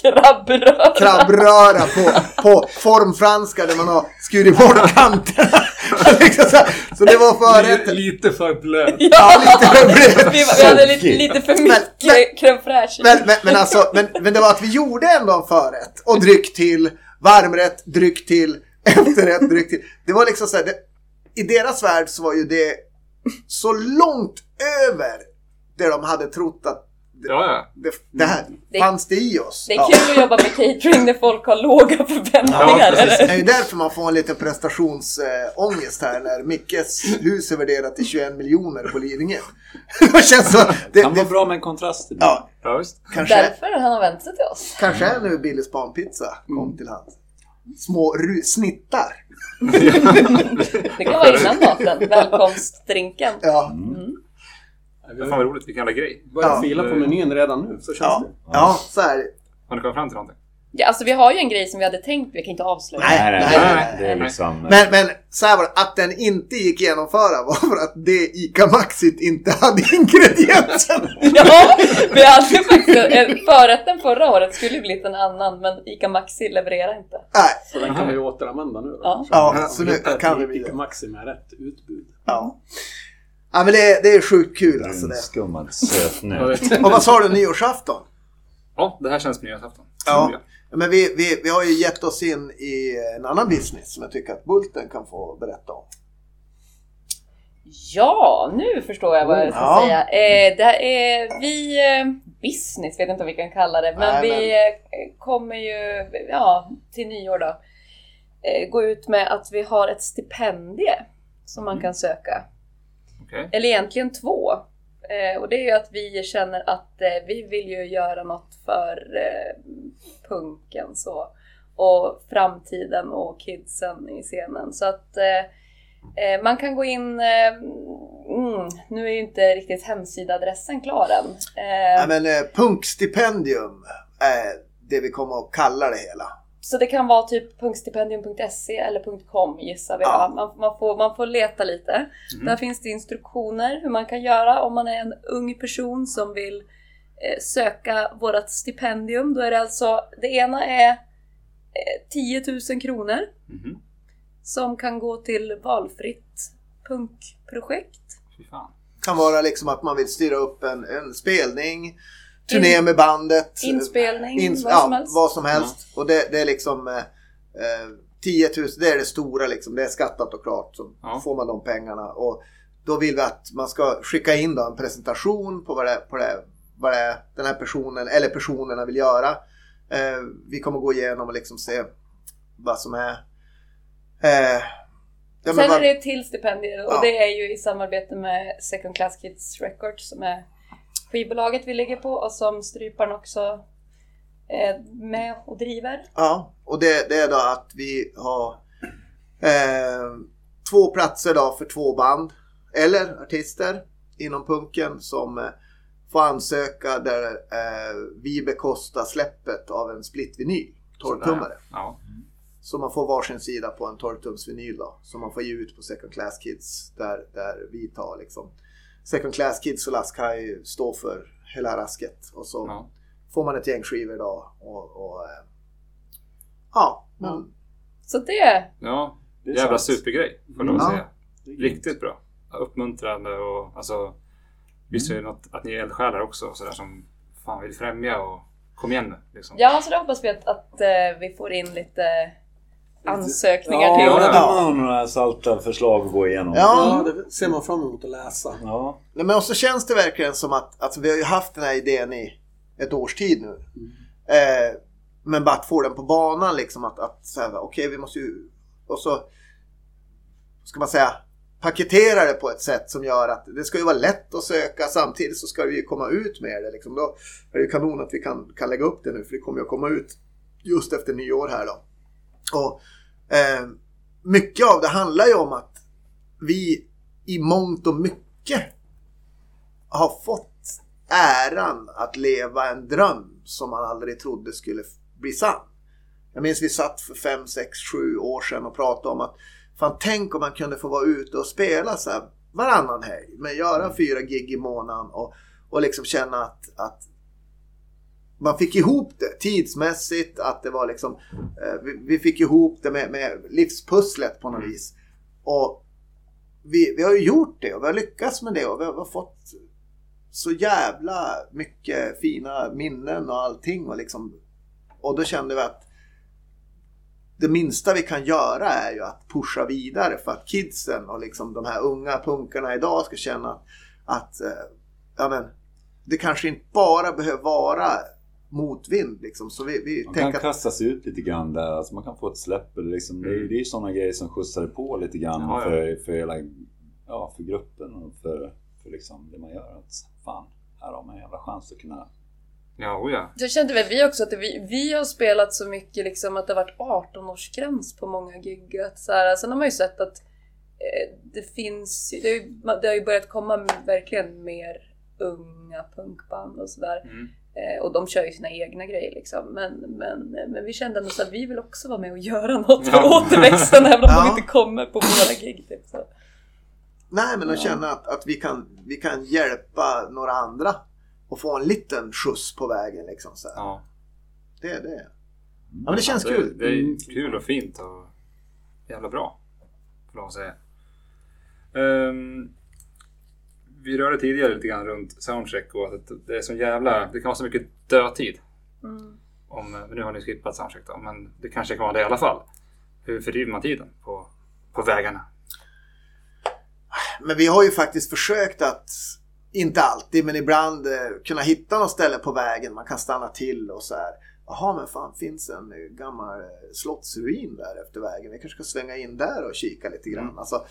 krabbröra. krabbröra på, på formfranska där man har skurit bort kanterna. liksom så, så det var förrätt. Lite, lite för blöt. Ja, lite för blöt. Vi, vi hade lite, lite för mycket crème fraîche. Men, men, men, alltså, men, men det var att vi gjorde ändå en förrätt och dryck till, varmrätt, dryck till, efterrätt, dryck till. Det var liksom så här, det, i deras värld så var ju det så långt över det de hade trott att Ja, ja. Det, det här Det- fanns det i oss. Det är Ja. kul att jobba med catering när folk har låga förväntningar. Ja. Det är ju därför man får en liten prestationsångest här när Mickes hus är värderat till 21 miljoner på Lidingö. det känns så. Det, kan vara det, bra med en kontrast. ja, Ja, kanske, Därför han har vänt sig till oss. kanske är nu Billys barnpizza kom till hand. Små snittar. Det kan vara innan maten. Välkomstdrinken. Ja, Vi Fan vad roligt, vilken jävla grej. börjat Ja. fila på menyn redan nu, så känns ja, det. ja, så är det. Har ni kommit fram till någonting? Ja, alltså vi har ju en grej som vi hade tänkt, vi kan inte avslöja. Nej, Nej, nej, nej, nej, nej. Det är liksom... Men, men så här var det, att den inte gick genomföra var för att det ICA Maxit inte hade ingredienserna. Ja, vi hade faktiskt en- förrätten förra året skulle blivit en annan, men ICA Maxi levererar inte. Nej, Så den kan vi ju återanvända nu då. Ja. ja, så nu kan vi Ica. Maxi med rätt utbud. Ja. ja, men det, det är sjukt kul alltså det. Skummad söt nu. Och vad sa du, nyårsafton? Ja, det här känns på nyårsafton. Ja. Men vi, vi, vi har ju gett oss in i en annan business som jag tycker att Bulten kan få berätta om. Ja, nu förstår jag vad jag ska Ja. säga. Eh, det är vi eh, business, vet inte vad vi kan kalla det, men Nej, vi eh, kommer ju ja, till nyår då eh, gå ut med att vi har ett stipendie som man kan söka. Okej. Eller egentligen två. Eh, och det är ju att vi känner att eh, vi vill ju göra något för eh, punken så. Och framtiden och kidsen i scenen. Så att eh, eh man kan gå in, eh, mm, nu är ju inte riktigt hemsidaadressen klar än. Eh. Ja, men eh, punkstipendium är det vi kommer att kalla det hela så det kan vara typ punkstipendium.se eller .com gissar vi. Ja. Man, man, får, man får leta lite. Där finns det instruktioner hur man kan göra om man är en ung person som vill eh, söka vårt stipendium. Då är det alltså, det ena är eh, 10 000 kronor Mhm. som kan gå till valfritt punkprojekt. Fy fan. kan vara liksom att man vill styra upp en, en spelning, turné med bandet. Inspelning, Ins- vad ja, som helst. vad som helst. Och det, det är liksom eh, eh, 10 000, det är det stora liksom. Det är skattat och klart. Så Ja. får man de pengarna. Och då vill vi att man ska skicka in då en presentation på vad, det, på det, vad det är den här personen eller personerna vill göra. Eh, vi kommer gå igenom och liksom se vad som är eh, ja, Sen vad- är det ett till stipendier och Ja. det är ju i samarbete med Second Class Kids Records som är skivbolaget vi ligger på och som Stryparen också är med och driver. Ja, och det, det är då att vi har eh, två platser då för två band eller artister inom punken som eh, får ansöka där eh, vi bekostar släppet av en splitvinyl, 12-tummare. Ja. Så man får varsin sida på en 12-tums vinyl då. Som man får ge ut på Second Class Kids. Där, där vi tar liksom. Second Class Kids och Laskai står för hela rasket. Och så Ja. får man ett gäng skivor då. Och, och eh, ja, men, Så det, ja. Det är Jävla sant. supergrej, får jag lov Ja. att säga. Riktigt bra. Uppmuntrande och alltså... Visst är det något att ni är eldsjälar också sådär som fan vill främja och kom igen nu liksom. ja så det hoppas vi att, att eh, vi får in lite ansökningar Ja, till. Ja, det ja. var några salta förslag att gå igenom. Ja. Ja, det ser man fram emot att läsa. Ja. Nej, men också känns det verkligen som att alltså, vi har ju haft den här idén i ett års tid nu. Eh, men bara att få den på banan liksom att, att okej vi måste ju och så ska man säga paketera det på ett sätt som gör att det ska ju vara lätt att söka samtidigt så ska vi ju komma ut med det liksom. Då är det ju kanon att vi kan, kan lägga upp det nu för det kommer ju att komma ut just efter nyår här då. Och eh, mycket av det handlar ju om att vi i mångt och mycket har fått äran att leva en dröm som man aldrig trodde skulle bli sann. Jag minns vi satt för fem, sex, sju år sedan och pratade om att fan tänk om man kunde få vara ute och spela så här varannan helg. Men göra fyra gig i månaden och, och liksom känna att, att man fick ihop det tidsmässigt. Att det var liksom, eh, vi, vi fick ihop det med, med livspusslet på något vis. Och vi, vi har ju gjort det och vi har lyckats med det och vi har, vi har fått så jävla mycket fina minnen och allting. Och, liksom, och då kände vi att det minsta vi kan göra är ju att pusha vidare för att kidsen och liksom de här unga punkarna idag ska känna att, att eh, ja men, det kanske inte bara behöver vara motvind liksom. Så vi, vi Man kan att kasta sig ut lite grann där, alltså man kan få ett släpp. Eller liksom, det, är, det är ju sådana grejer som skjutsar på lite grann Ja, ja. För, för, hela, ja, för gruppen och för, för liksom det man gör. Att, fan, här har man en jävla chans att kunna... Ja, oh ja. Så kände väl vi också att vi, vi har spelat så mycket liksom att det har varit 18-årsgräns på många gig. Att så här, sen har man ju sett att eh, det finns, det har, ju, det har ju börjat komma verkligen mer unga punkband och sådär. Mm. Eh, och de kör ju sina egna grejer liksom. Men, men, men vi kände ändå så att vi vill också vara med och göra något för Ja. återväxten även om Ja. de inte kommer på våra gig. Typ, så. Nej, men att Ja. känna att, att vi, kan, vi kan hjälpa några andra och få en liten skjuts på vägen liksom. Så här. ja. Det är det. Ja, men det känns det, kul. Det är kul och fint och jävla bra. Får jag säga. Ehm, vi rörde tidigare lite grann runt soundcheck och att det är så jävla... Det kan vara så mycket dödtid. Mm. Om, men nu har ni skippat soundcheck då, men det kanske kan vara det i alla fall. Hur fördriver man tiden på, på vägarna? Men vi har ju faktiskt försökt att, inte alltid, men ibland eh, kunna hitta något ställe på vägen man kan stanna till och så här. Jaha, men fan finns en eh, gammal eh, slottsruin där efter vägen. Vi kanske ska svänga in där och kika lite grann. Alltså,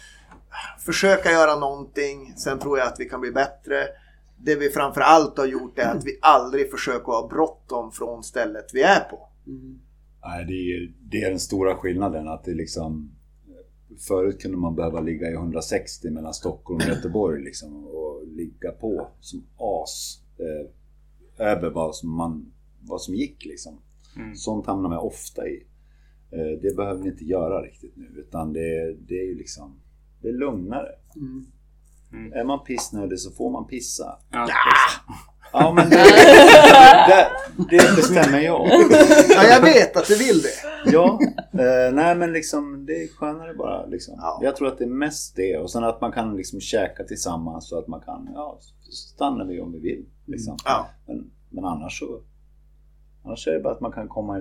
försöka göra någonting. Sen tror jag att vi kan bli bättre. Det vi framför allt har gjort är att vi aldrig försöker ha bråttom från stället vi är på. Nej, det är, det är den stora skillnaden att det liksom... Förut kunde man behöva ligga i 160 mellan Stockholm och Göteborg liksom och ligga på som as eh, över vad som, man, vad som gick liksom. Mm. Sånt hamnar man ofta i. Eh, det behöver vi inte göra riktigt nu utan det, det är ju liksom... Det är lugnare. Mm. Är man pissnödig så får man pissa. Ja. Ja men det, det, det bestämmer jag. Ja, jag vet att du vill det. Ja, eh, nej men liksom det är skönare bara liksom. Ja. Jag tror att det är mest det och sen att man kan liksom käka tillsammans så att man kan, ja, stanna vi om vi vill. Liksom. Ja. Men, men annars så, annars är det bara att man kan komma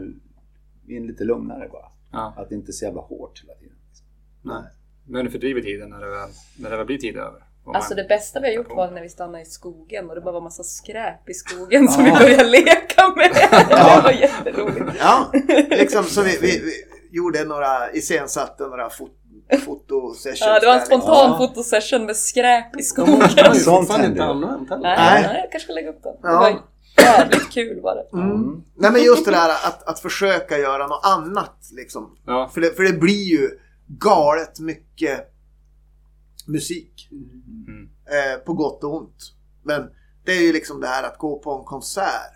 in lite lugnare bara. Ja. Att det inte är så jävla hårt hela tiden. Liksom. Nej. Men du fördriver tiden när det väl, när det väl blir tid över. Alltså det bästa vi har gjort var när vi stannade i skogen och det bara var massa skräp i skogen som vi började leka med. Det var jätteroligt. Ja, liksom så vi, vi, vi gjorde några, iscensatte några fot, fotosessions. Ja, det var en spontan Ja. fotosession med skräp i skogen. Sånt händer. Nej, jag kanske ska lägga upp den. Det Ja. Jävligt kul var det. Mm. Nej men just det där att, att försöka göra något annat liksom. Ja. För det, för det blir ju galet mycket musik. Mm. Eh, på gott och ont. Men det är ju liksom det här att gå på en konsert.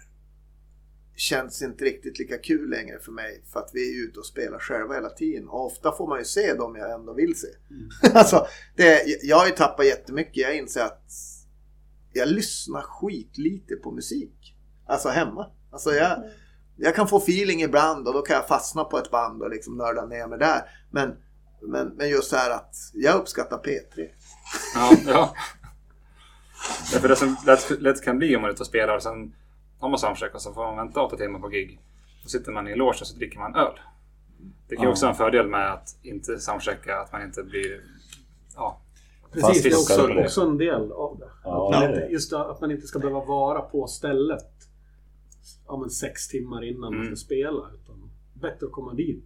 Känns inte riktigt lika kul längre för mig. För att vi är ute och spelar själva hela tiden. Och ofta får man ju se dem jag ändå vill se. alltså, det, jag har ju tappat jättemycket. Jag inser att jag lyssnar skitlite på musik. Alltså hemma. Alltså jag, jag kan få feeling ibland och då kan jag fastna på ett band och liksom nörda ner mig där. Men, men, men just så här att jag uppskattar P3. Ja, ja. Därför det som lätt, lätt kan bli om man är ute och spelar och sen har man soundcheck och så får man vänta åtta timmar på gig. Då sitter man i en loge och så dricker man öl. Det kan ju Ja. också vara en fördel med att inte soundchecka, att man inte blir... Ja, Precis, det är också, också en del av det. Ja, att, man det är inte, det. just det, att man inte ska behöva vara på stället ja, men sex timmar innan man Mm. ska spela. Utan bättre att komma dit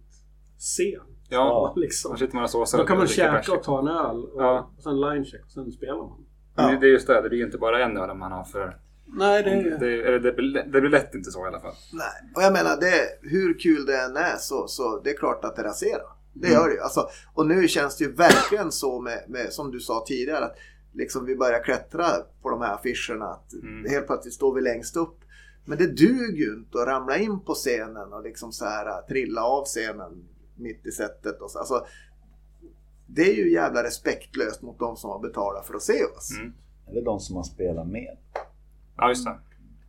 sent. ja. Liksom. Då sitter man och såsar. Då kan man käka bärs. och ta en öl och, Ja. och sen linecheck och sen spelar man. Men Ja. Det är just det, det blir ju inte bara en öl man har för... Nej, det är... Det, eller det, blir, det blir lätt inte så i alla fall. Nej, och jag menar det, hur kul det än är så, så det är klart att det raserar. Det gör det ju. Alltså, och nu känns det ju verkligen så med, med som du sa tidigare, att liksom vi börjar klättra på de här affischerna. Att Mm. Helt plötsligt står vi längst upp. Men det duger ju inte att ramla in på scenen och liksom så här trilla av scenen mitt i sättet. Och så. Alltså, det är ju jävla respektlöst mot de som har betalat för att se oss. Mm. Eller de som man spelar med. Ja, just det.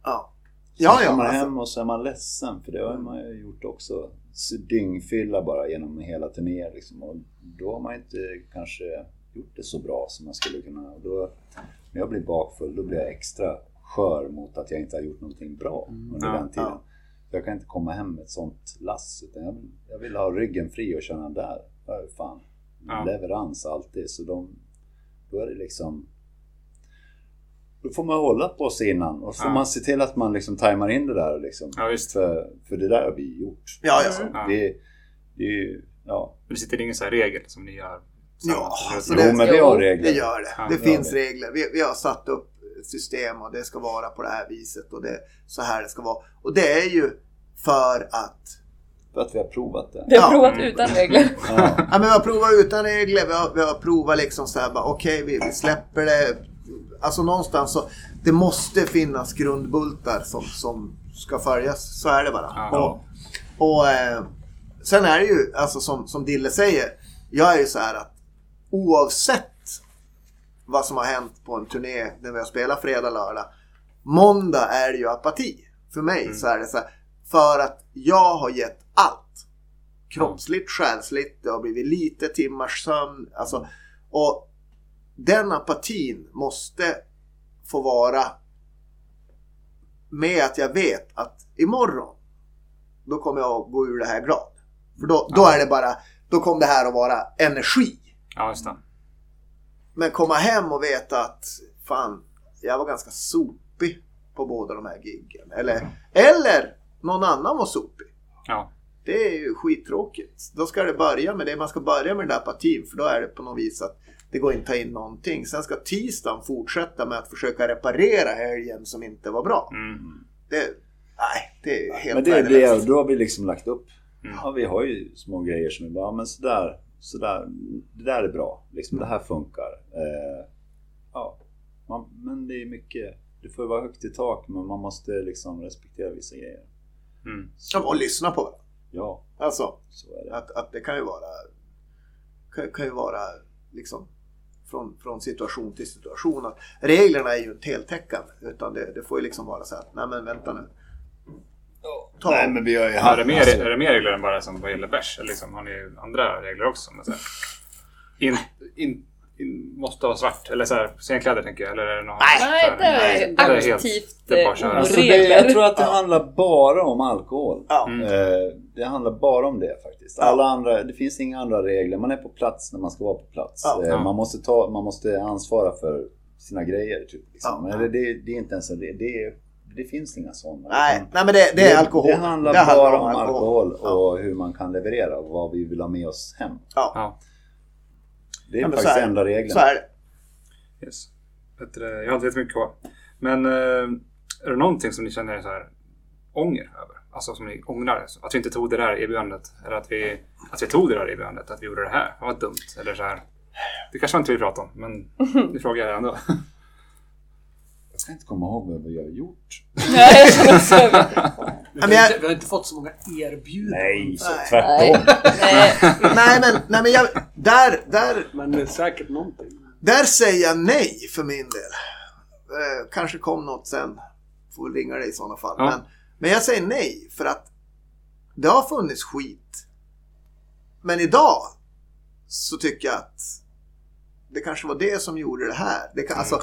Ja, Sen ja, ja kommer man alltså, hem och så är man ledsen för det har man ju gjort också. Så Dyngfylla bara genom hela turnén liksom. Och då har man inte kanske gjort det så bra som man skulle kunna. Och då, när jag blir bakfull då blir jag extra skör mot att jag inte har gjort någonting bra under Ja, den tiden. ja. Jag kan inte komma hem med ett sånt lass utan jag vill, jag vill ha ryggen fri och känna där. Där, fan. Ja. Leverans alltid. Så de, då är det liksom... då får man hålla på sig innan och så får Ja. man se till att man liksom tajmar in det där. Liksom. Ja. För, för det där har vi gjort. Ja, ja. Alltså, Ja. det, det är ju, ja. Men det sitter ingen så här regel som ni gör? Ja, så Jo, det- men vi Jo, har regler. Det gör det. Ja, det det finns regler. Vi, vi har satt upp system och det ska vara på det här viset och det så här det ska vara. Och det är ju för att För att vi har provat det. Vi har Ja. provat utan regler. Ja. Ja, men vi har provat utan regler, vi har, vi har provat liksom så här bara okej vi, vi släpper det. Alltså någonstans så, det måste finnas grundbultar som, som ska följas. Så är det bara. Ja. Och, och eh, sen är det ju, alltså som, som Dille säger, jag är ju så här att oavsett vad som har hänt på en turné när vi har spelat fredag, lördag. Måndag är ju apati. För mig så är det så här, för att jag har gett allt kroppsligt, själsligt, det har blivit lite timmars sömn. Alltså, och den apatin måste få vara med att jag vet att imorgon då kommer jag att gå ur det här glad. För då, då är det bara, då kommer det här att vara energi. Ja, just det. Men komma hem och veta att fan, jag var ganska sopig på båda de här giggen. Eller, eller någon annan var sopig. Ja. Det är ju skittråkigt. Då ska det börja med det. Man ska börja med den där apatin för då är det på något vis att det går inte att ta in någonting. Sen ska tisdagen fortsätta med att försöka reparera helgen som inte var bra. Mm. Det, nej, det är helt Men det det, då har vi liksom lagt upp. Mm. Ja, vi har ju små grejer som är bra, men sådär, sådär, det där är bra. Liksom, det här funkar. Eh, ja, man, men det är mycket, det får vara högt i tak, men man måste liksom respektera vissa grejer. Mm. Ja, och lyssna på varandra. Ja, Alltså, så är det. att, att det kan ju vara kan, kan ju vara liksom från, från situation till situation. Att reglerna är ju inte heltäckande utan det, det får ju liksom vara så här, nej men vänta nu. Ta, Nej, men vi har ju Är, det mer, alltså, är det mer regler än bara som vad gäller bärs? Eller liksom, har ni andra regler också? Men så här, in, in, in, måste vara svart. Eller så här, scenkläder tänker jag. Eller är det något Nej, det är det är helt- aktivt det är bara eh, att köra. Alltså det, jag tror att det handlar bara om alkohol. Ja. Mm. Eh, det handlar bara om det faktiskt. Alla andra, det finns inga andra regler. Man är på plats när man ska vara på plats. Ja. Eh, Ja. man, måste ta, man måste ansvara för sina grejer. Typ, liksom. Ja. Men det, det, är inte ens en regel. Det, är- det finns inga sådana. nej, Utan nej men det, det är alkohol. Det handlar Det handlar bara om om alkohol. alkohol, och hur man kan leverera och vad vi vill ha med oss hem. Ja, Ja, Det är Ja, faktiskt så är det. enda regeln. så är det. yes. Jag har inte jättemycket kvar. Men eh, är det någonting som ni känner så här ånger över? Alltså som ni ångrar? Att vi inte tog det där erbjudandet? Eller att vi, att vi tog det där erbjudandet? Att vi gjorde det här? Det var dumt. Eller så här. Det kanske man inte vill prata om, men nu frågar jag ändå. Jag ska inte komma ihåg vad vi har gjort. Nej, jag känner också över. Vi har, jag- inte, vi har inte fått så många erbjudanden. Nej, så Nej. tvärtom. Nej. Nej men, nej, men jag, där, där, Men det är säkert någonting. där säger jag nej för min del. Eh, kanske kom något sen. Får ringa dig i sådana fall. Ja. Men, men jag säger nej för att det har funnits skit. Men idag så tycker jag att det kanske var det som gjorde det här. Det kan, alltså,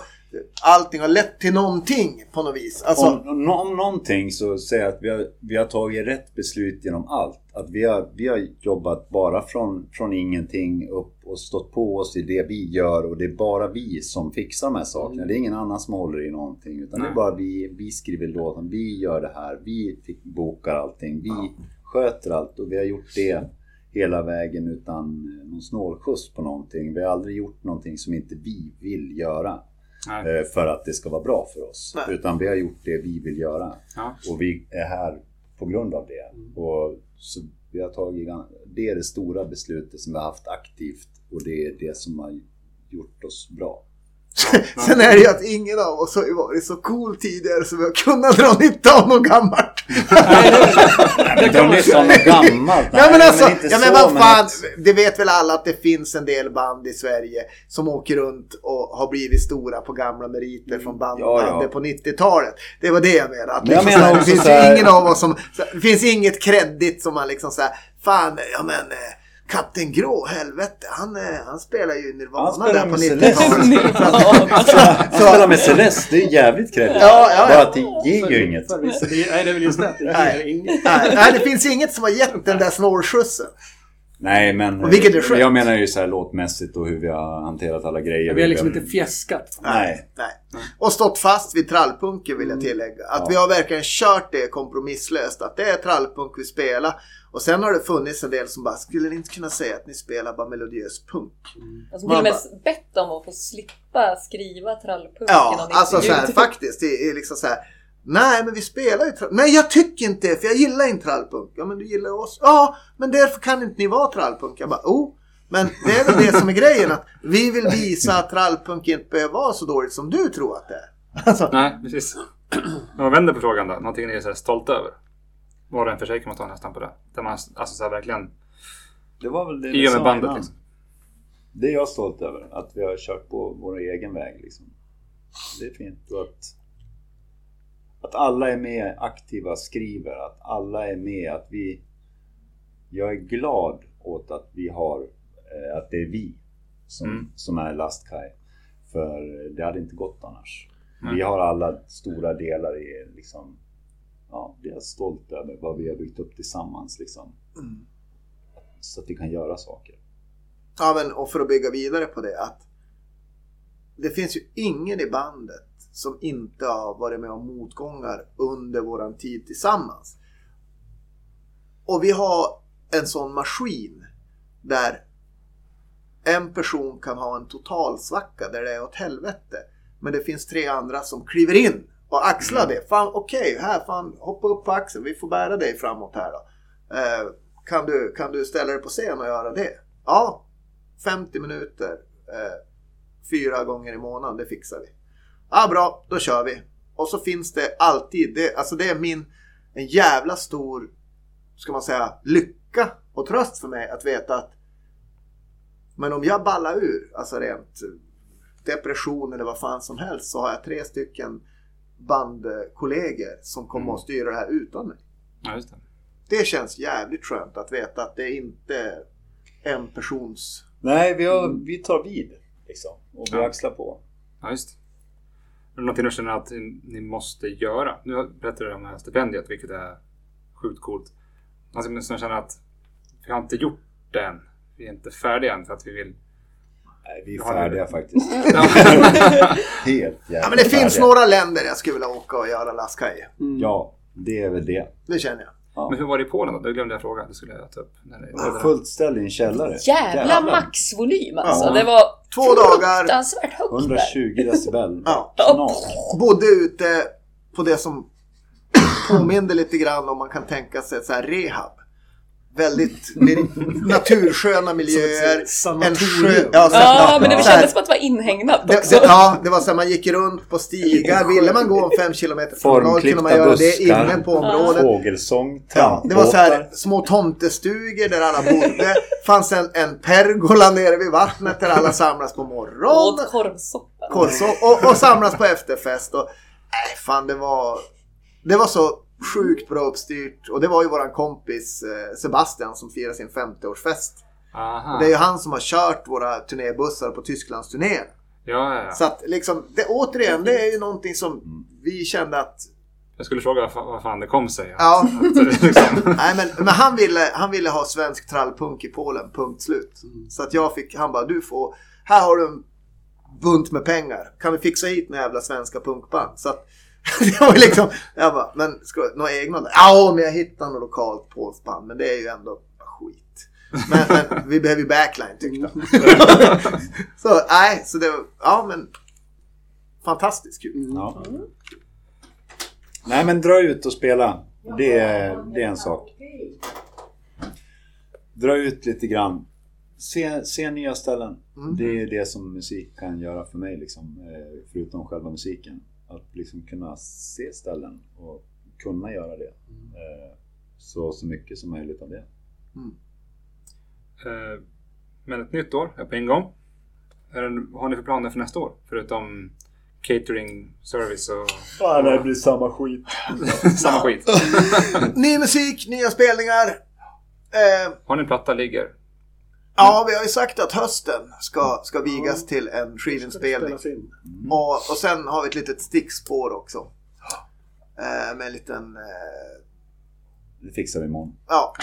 allting har lett till någonting på något vis. Alltså, Om, om, om någonting så säger jag att vi har, vi har tagit rätt beslut genom allt. Att vi har, vi har jobbat bara från, från ingenting upp och stått på oss i det vi gör och det är bara vi som fixar de här sakerna. Det är ingen annan som håller i någonting utan det är Nej. bara vi, vi skriver låten, vi gör det här, vi bokar allting, vi sköter allt och vi har gjort det hela vägen utan någon snålskjuts på någonting. Vi har aldrig gjort någonting som inte vi vill göra Nej. eh, för att det ska vara bra för oss. Nej. Utan vi har gjort det vi vill göra. Ja. Och vi är här på grund av det. Och så vi har tagit, det är det stora beslutet som vi har haft aktivt och det är det som har gjort oss bra. Sen är det ju att ingen av oss har varit så cool tidigare så vi har kunnat dra nytta av något gammalt. Dra nytta av något gammalt? Ja men alltså, inte ja, men så, vad fan. att- Det vet väl alla att det finns en del band i Sverige som åker runt och har blivit stora på gamla meriter från band, Ja, ja. på 90-talet. Det var det jag menade. Att Men jag liksom menar så det finns så här- ingen av oss som... så- Det finns inget kredit som man liksom säger Fan, ja men... eh, Kapten Grå, helvete, han, eh, han spelar ju Nirvana Han spelar där på med 90-talet. Nirvana. Han spelar med Celeste, det är jävligt kreddigt. Ja, ja, ja. Bara att det ger ju inget. Nej, det är väl just det. Nej. ger inget. Nej, nej, det finns inget som har gett den där snålskjutsen. Nej, men eh, jag menar ju så här låtmässigt och hur vi har hanterat alla grejer. Vi har liksom Vi- inte fjäskat. Nej. Nej. Och stått fast vid trallpunken vill jag tillägga. Att Ja. vi har verkligen kört det kompromisslöst. Att det är trallpunk vi spelar. Och sen har det funnits en del som bara, skulle ni inte kunna säga att ni spelar bara melodiös punk? Alltså Man till och med bett om att få slippa skriva trallpunken Ja, om alltså så här, faktiskt. Det är liksom så här. Nej, men vi spelar ju trall... Nej, jag tycker inte det, för jag gillar inte trallpunk. Ja, men du gillar ju oss. Ja, men därför kan inte ni vara trallpunk. Jag bara, oh. Men det är väl det som är grejen, att vi vill visa att trallpunk inte behöver vara så dåligt som du tror att det är. Alltså, Nej, precis. Om man vänder på frågan då. Någonting ni är så här stolta över? Var och en för sig kan man ta nästan på det. Där man alltså så här verkligen... Det var väl det I med bandet innan. liksom. Det är jag stolt över. Att vi har kört på vår egen väg. Liksom. Det är fint. Och att, att alla är med, aktiva, skriver. Att alla är med. Att vi... Jag är glad åt att vi har... Eh, att det är vi som, Mm. som är Lastkaj. För det hade inte gått annars. Nej. Vi har alla stora delar i liksom... Ja, vi är stolt över vad vi har byggt upp tillsammans liksom. Mm. Så att vi kan göra saker. Ja, men och för att bygga vidare på det att det finns ju ingen i bandet som inte har varit med om motgångar under våran tid tillsammans. Och vi har en sån maskin där en person kan ha en total svacka där det är åt helvete. Men det finns tre andra som kliver in och axlar det. Fan okej, här fan hoppa upp på axeln. Vi får bära dig framåt här då. Eh, kan, du, kan du ställa dig på scen och göra det? Ja, 50 minuter. Eh, fyra gånger i månaden, det fixar vi. Ja, bra, då kör vi. Och så finns det alltid, det, alltså det är min, en jävla stor, ska man säga, lycka och tröst för mig att veta att men om jag ballar ur, alltså rent depression eller vad fan som helst, så har jag tre stycken bandkollegor som kommer Mm. att styra det här utan mig. Ja, just det. Det känns jävligt skönt att veta att det är inte en persons... Nej, vi, har, vi tar vid liksom. Och vi Ja. axlar på. Ja, just. Är det någonting du känner att ni måste göra? Nu berättar du om det här stipendiet, vilket är sjukt coolt. Alltså, som känner att vi har inte gjort det än. Vi är inte färdiga än för att vi vill... Nej, vi är färdiga faktiskt. Helt jävla Ja men det finns färdiga. några länder jag skulle vilja åka och göra Laskaj. Ja, det är väl det. Det känner jag. Ja. Men hur var det i Polen då? Det glömde jag fråga. Det skulle jag ta upp. När det, fullt ställ i en källare. Jävla maxvolym alltså. Ja. Det var Två dagar. fruktansvärt högt där. 120 decibel. Ja. Bodde ute på det som påminner lite grann om man kan tänka sig ett så här rehab. Väldigt natursköna miljöer. En sanatorium. sjö... Ja, så, Ja, men det kändes som att det var inhägnat det, också. det, ja, det var så här, man gick runt på stigar. Ville man gå en fem kilometer promenad kunde man göra det inne på området. Fågelsång, Ja, det var så här små tomtestugor där alla bodde. fanns en, en pergola nere vid vattnet där alla samlas på morgonen. Åt korvsoppa. Korso, och, och samlas på efterfest. Och, nej, fan det var, det var så sjukt bra uppstyrt. Och det var ju våran kompis eh, Sebastian som firar sin 50-årsfest. Aha. Och det är ju han som har kört våra turnébussar på Tysklands turné. Ja, ja, ja. Så att liksom, det, återigen, det är ju någonting som vi kände att Jag skulle fråga vad fan, det kom sig. Ja. Att, liksom, Nej men, men han, ville, han ville ha svensk trallpunk i Polen, punkt slut. Så att jag fick, han bara du får, här har du en bunt med pengar. Kan vi fixa hit några jävla svenska punkband? Så att det var liksom, jag bara, men ska några egna? Ja men jag hittade något lokalt polskt band, men det är ju ändå skit. Men, men vi behöver ju backline tyckte han. så nej, så det var, ja men fantastiskt kul. Ja. Nej men dra ut och spela. Det är, det är en sak. Dra ut lite grann. Se, se nya ställen. Mm. Det är det som musik kan göra för mig liksom. eh, Förutom själva musiken. Att liksom kunna se ställen och kunna göra det. Eh, Så, så mycket som möjligt av det. eh, men ett nytt år är på ingång. Vad har ni för planer för nästa år? Förutom catering, service och Ja, det blir samma skit. samma skit. Ny musik, nya spelningar. Eh, Har ni en platta ligger? Ja, vi har ju sagt att hösten ska, ska vigas till en skivinspelning. in? Och, och sen har vi ett litet stickspår också. Eh, med en liten... Eh, Det fixar vi imorgon. Ja,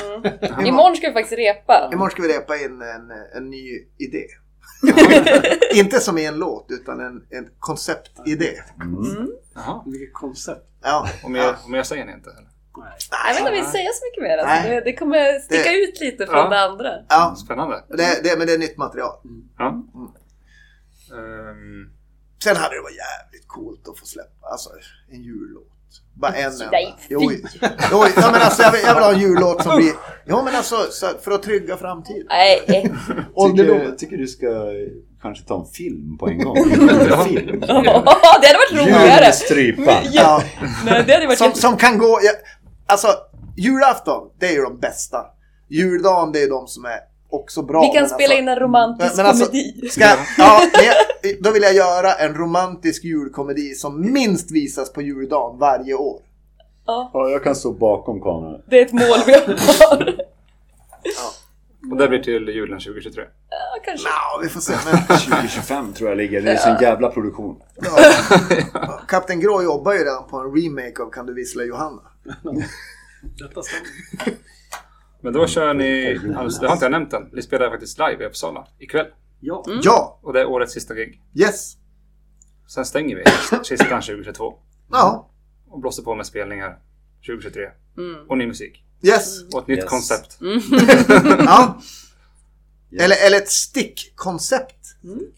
Imorgon ska vi faktiskt repa. imorgon ska vi repa in en, en ny idé. Inte som i en låt, utan en, en konceptidé. Jaha. Vilket koncept. Ja, Och mer, och mer säger ni inte? Eller? Nej. Jag vet inte om vi säga så mycket mer. Alltså. Det, det kommer sticka Det- ut lite från Ja. det andra. ja Spännande. det, det, men det är nytt material. Ja. Ehm, Sen hade det varit jävligt coolt att få släppa alltså, en jullåt. Bara en enda. Nej, fy. Jo, jo, ja, men alltså, jag, vill, jag vill ha en jullåt som blir... Jo men alltså så, för att trygga framtiden. Nej, Tycker, tycker du ska kanske ta en film på en gång. En film. det hade varit roligare. Julstrypa. Ja, Nej, det hade varit som, som kan gå... Ja, alltså, julafton, det är ju de bästa. Juldagen, det är de som är också bra. Vi kan spela alltså, in en romantisk men alltså- komedi. Ska, ja, men jag, då vill jag göra en romantisk julkomedi som minst visas på juldagen varje år. Ja, Ja, jag kan stå bakom kameran. det är ett mål vi har. och det blir till julen 2023. Ja, kanske. Ja, vi får se. Men, 2025 tror jag ligger. Det är sån jävla produktion. ja, Kapten Grå jobbar ju redan på en remake av Kan du vissla Johanna? Detta stämmer. Men då kör ni, alltså, det har inte jag nämnt än, ni spelar faktiskt live i Uppsala ikväll. Ja. Ja, Och det är årets sista gig. yes. Sen stänger vi kistan 2022 Ja, och blåser på med spelningar 2023. Och ny musik. yes. Och ett nytt Yes. koncept. Ja. Eller, eller ett stickkoncept.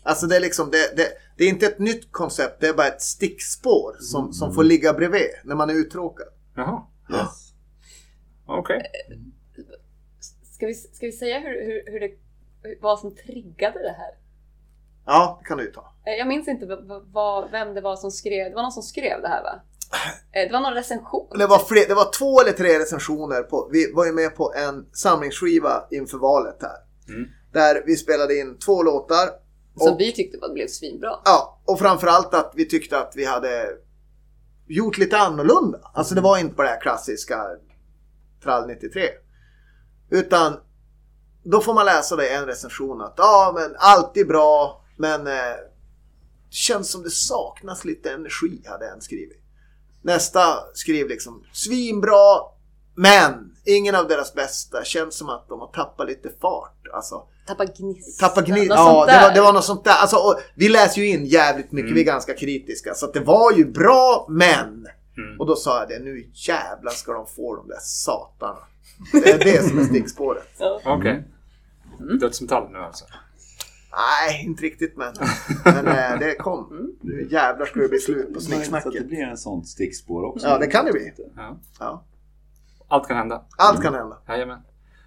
Alltså det är liksom, det, det, det är inte ett nytt koncept, det är bara ett stickspår som, som får ligga bredvid när man är uttråkad. Jaha, Yes. okej. Ska vi, ska vi säga hur, hur, hur det, vad som triggade det här? Ja, det kan du ju ta. Eh, Jag minns inte vad, vad, vem det var som skrev. Det var någon som skrev det här va? Eh, Det var någon recension. Det var, fler, det var två eller tre recensioner. På, vi var ju med på en samlingsskiva inför valet här. Där vi spelade in två låtar. Som Och, vi tyckte var, blev svinbra. ja, och framförallt att vi tyckte att vi hade gjort lite annorlunda. Alltså det var inte bara det här klassiska Trall 93. Utan då får man läsa det i en recension att ja men allt är bra men eh, det känns som det saknas lite energi hade en skrivit. Nästa skrev liksom svinbra men ingen av deras bästa känns som att de har tappat lite fart. Alltså Tappa gnist. tappa. Något Ja, sånt det var, det var något sånt där. Alltså, och vi läser ju in jävligt mycket, vi är ganska kritiska. Så att det var ju bra men. Och då sa jag det, nu jävlar ska de få de där satarna. Det är det som är stickspåret. Okej. Dödsmetall nu alltså. Nej, inte riktigt men. Men eh, det kom. Nu jävlar ska det bli slut på Så att det snicksnacket. blir en sån stickspår också. Ja, det kan det bli. Ja. Ja. Allt kan hända. Allt kan hända. Jajamän.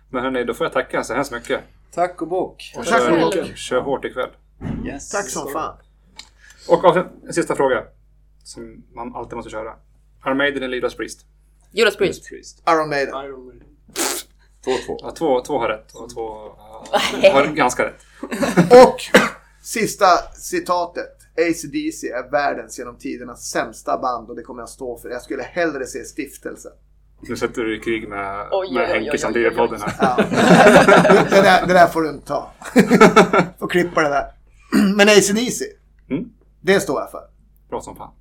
Men hörni, då får jag tacka så hemskt mycket. Tack och bock. Och Tack så kör, mycket. kör hårt ikväll. Yes. Tack som fan. Och avslut- en sista fråga. Som man alltid måste köra. Iron Maiden eller Judas Priest? Judas Priest. Priest. Iron Maiden. Iron Maiden. 2-2. Ja, två, två har rätt och två uh, har ganska rätt. Och sista citatet. AC/DC är världens genom tidernas sämsta band och det kommer jag stå för. Jag skulle hellre se Stiftelsen. Nu sätter du i krig med, Oj, med oj, Henke oj, oj. podden här. Ja. det, där, det där får du inte ta. får klippa det där. Men AC/DC. Mm. Det står jag för. Bra som fan.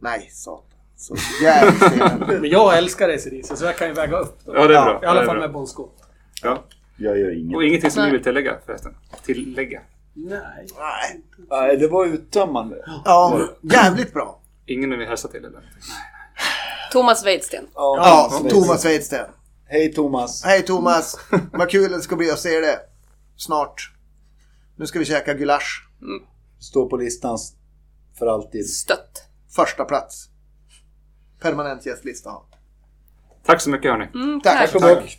Nej, satan. Så jävligt. Men jag älskar ACDC så jag kan ju väga upp. Då. Ja, det är bra. I alla fall med Bon Scott. Ja. Jag gör inget. Och ingenting som Nej. ni vill tillägga förresten? Tillägga? Nej. Nej. Nej, det var uttömmande. Ja, jävligt bra. Ingen ni vill hälsa till eller? Thomas Weidsten. Ja, Thomas Weidsten. Hej Thomas. Hej Thomas. Vad kul det ska bli att se det snart. Nu ska vi käka gulasch. Står på listan för alltid. Stött. Första plats. Permanent gästlista. Tack så mycket hörni. Mm, Tack. tack. Tack.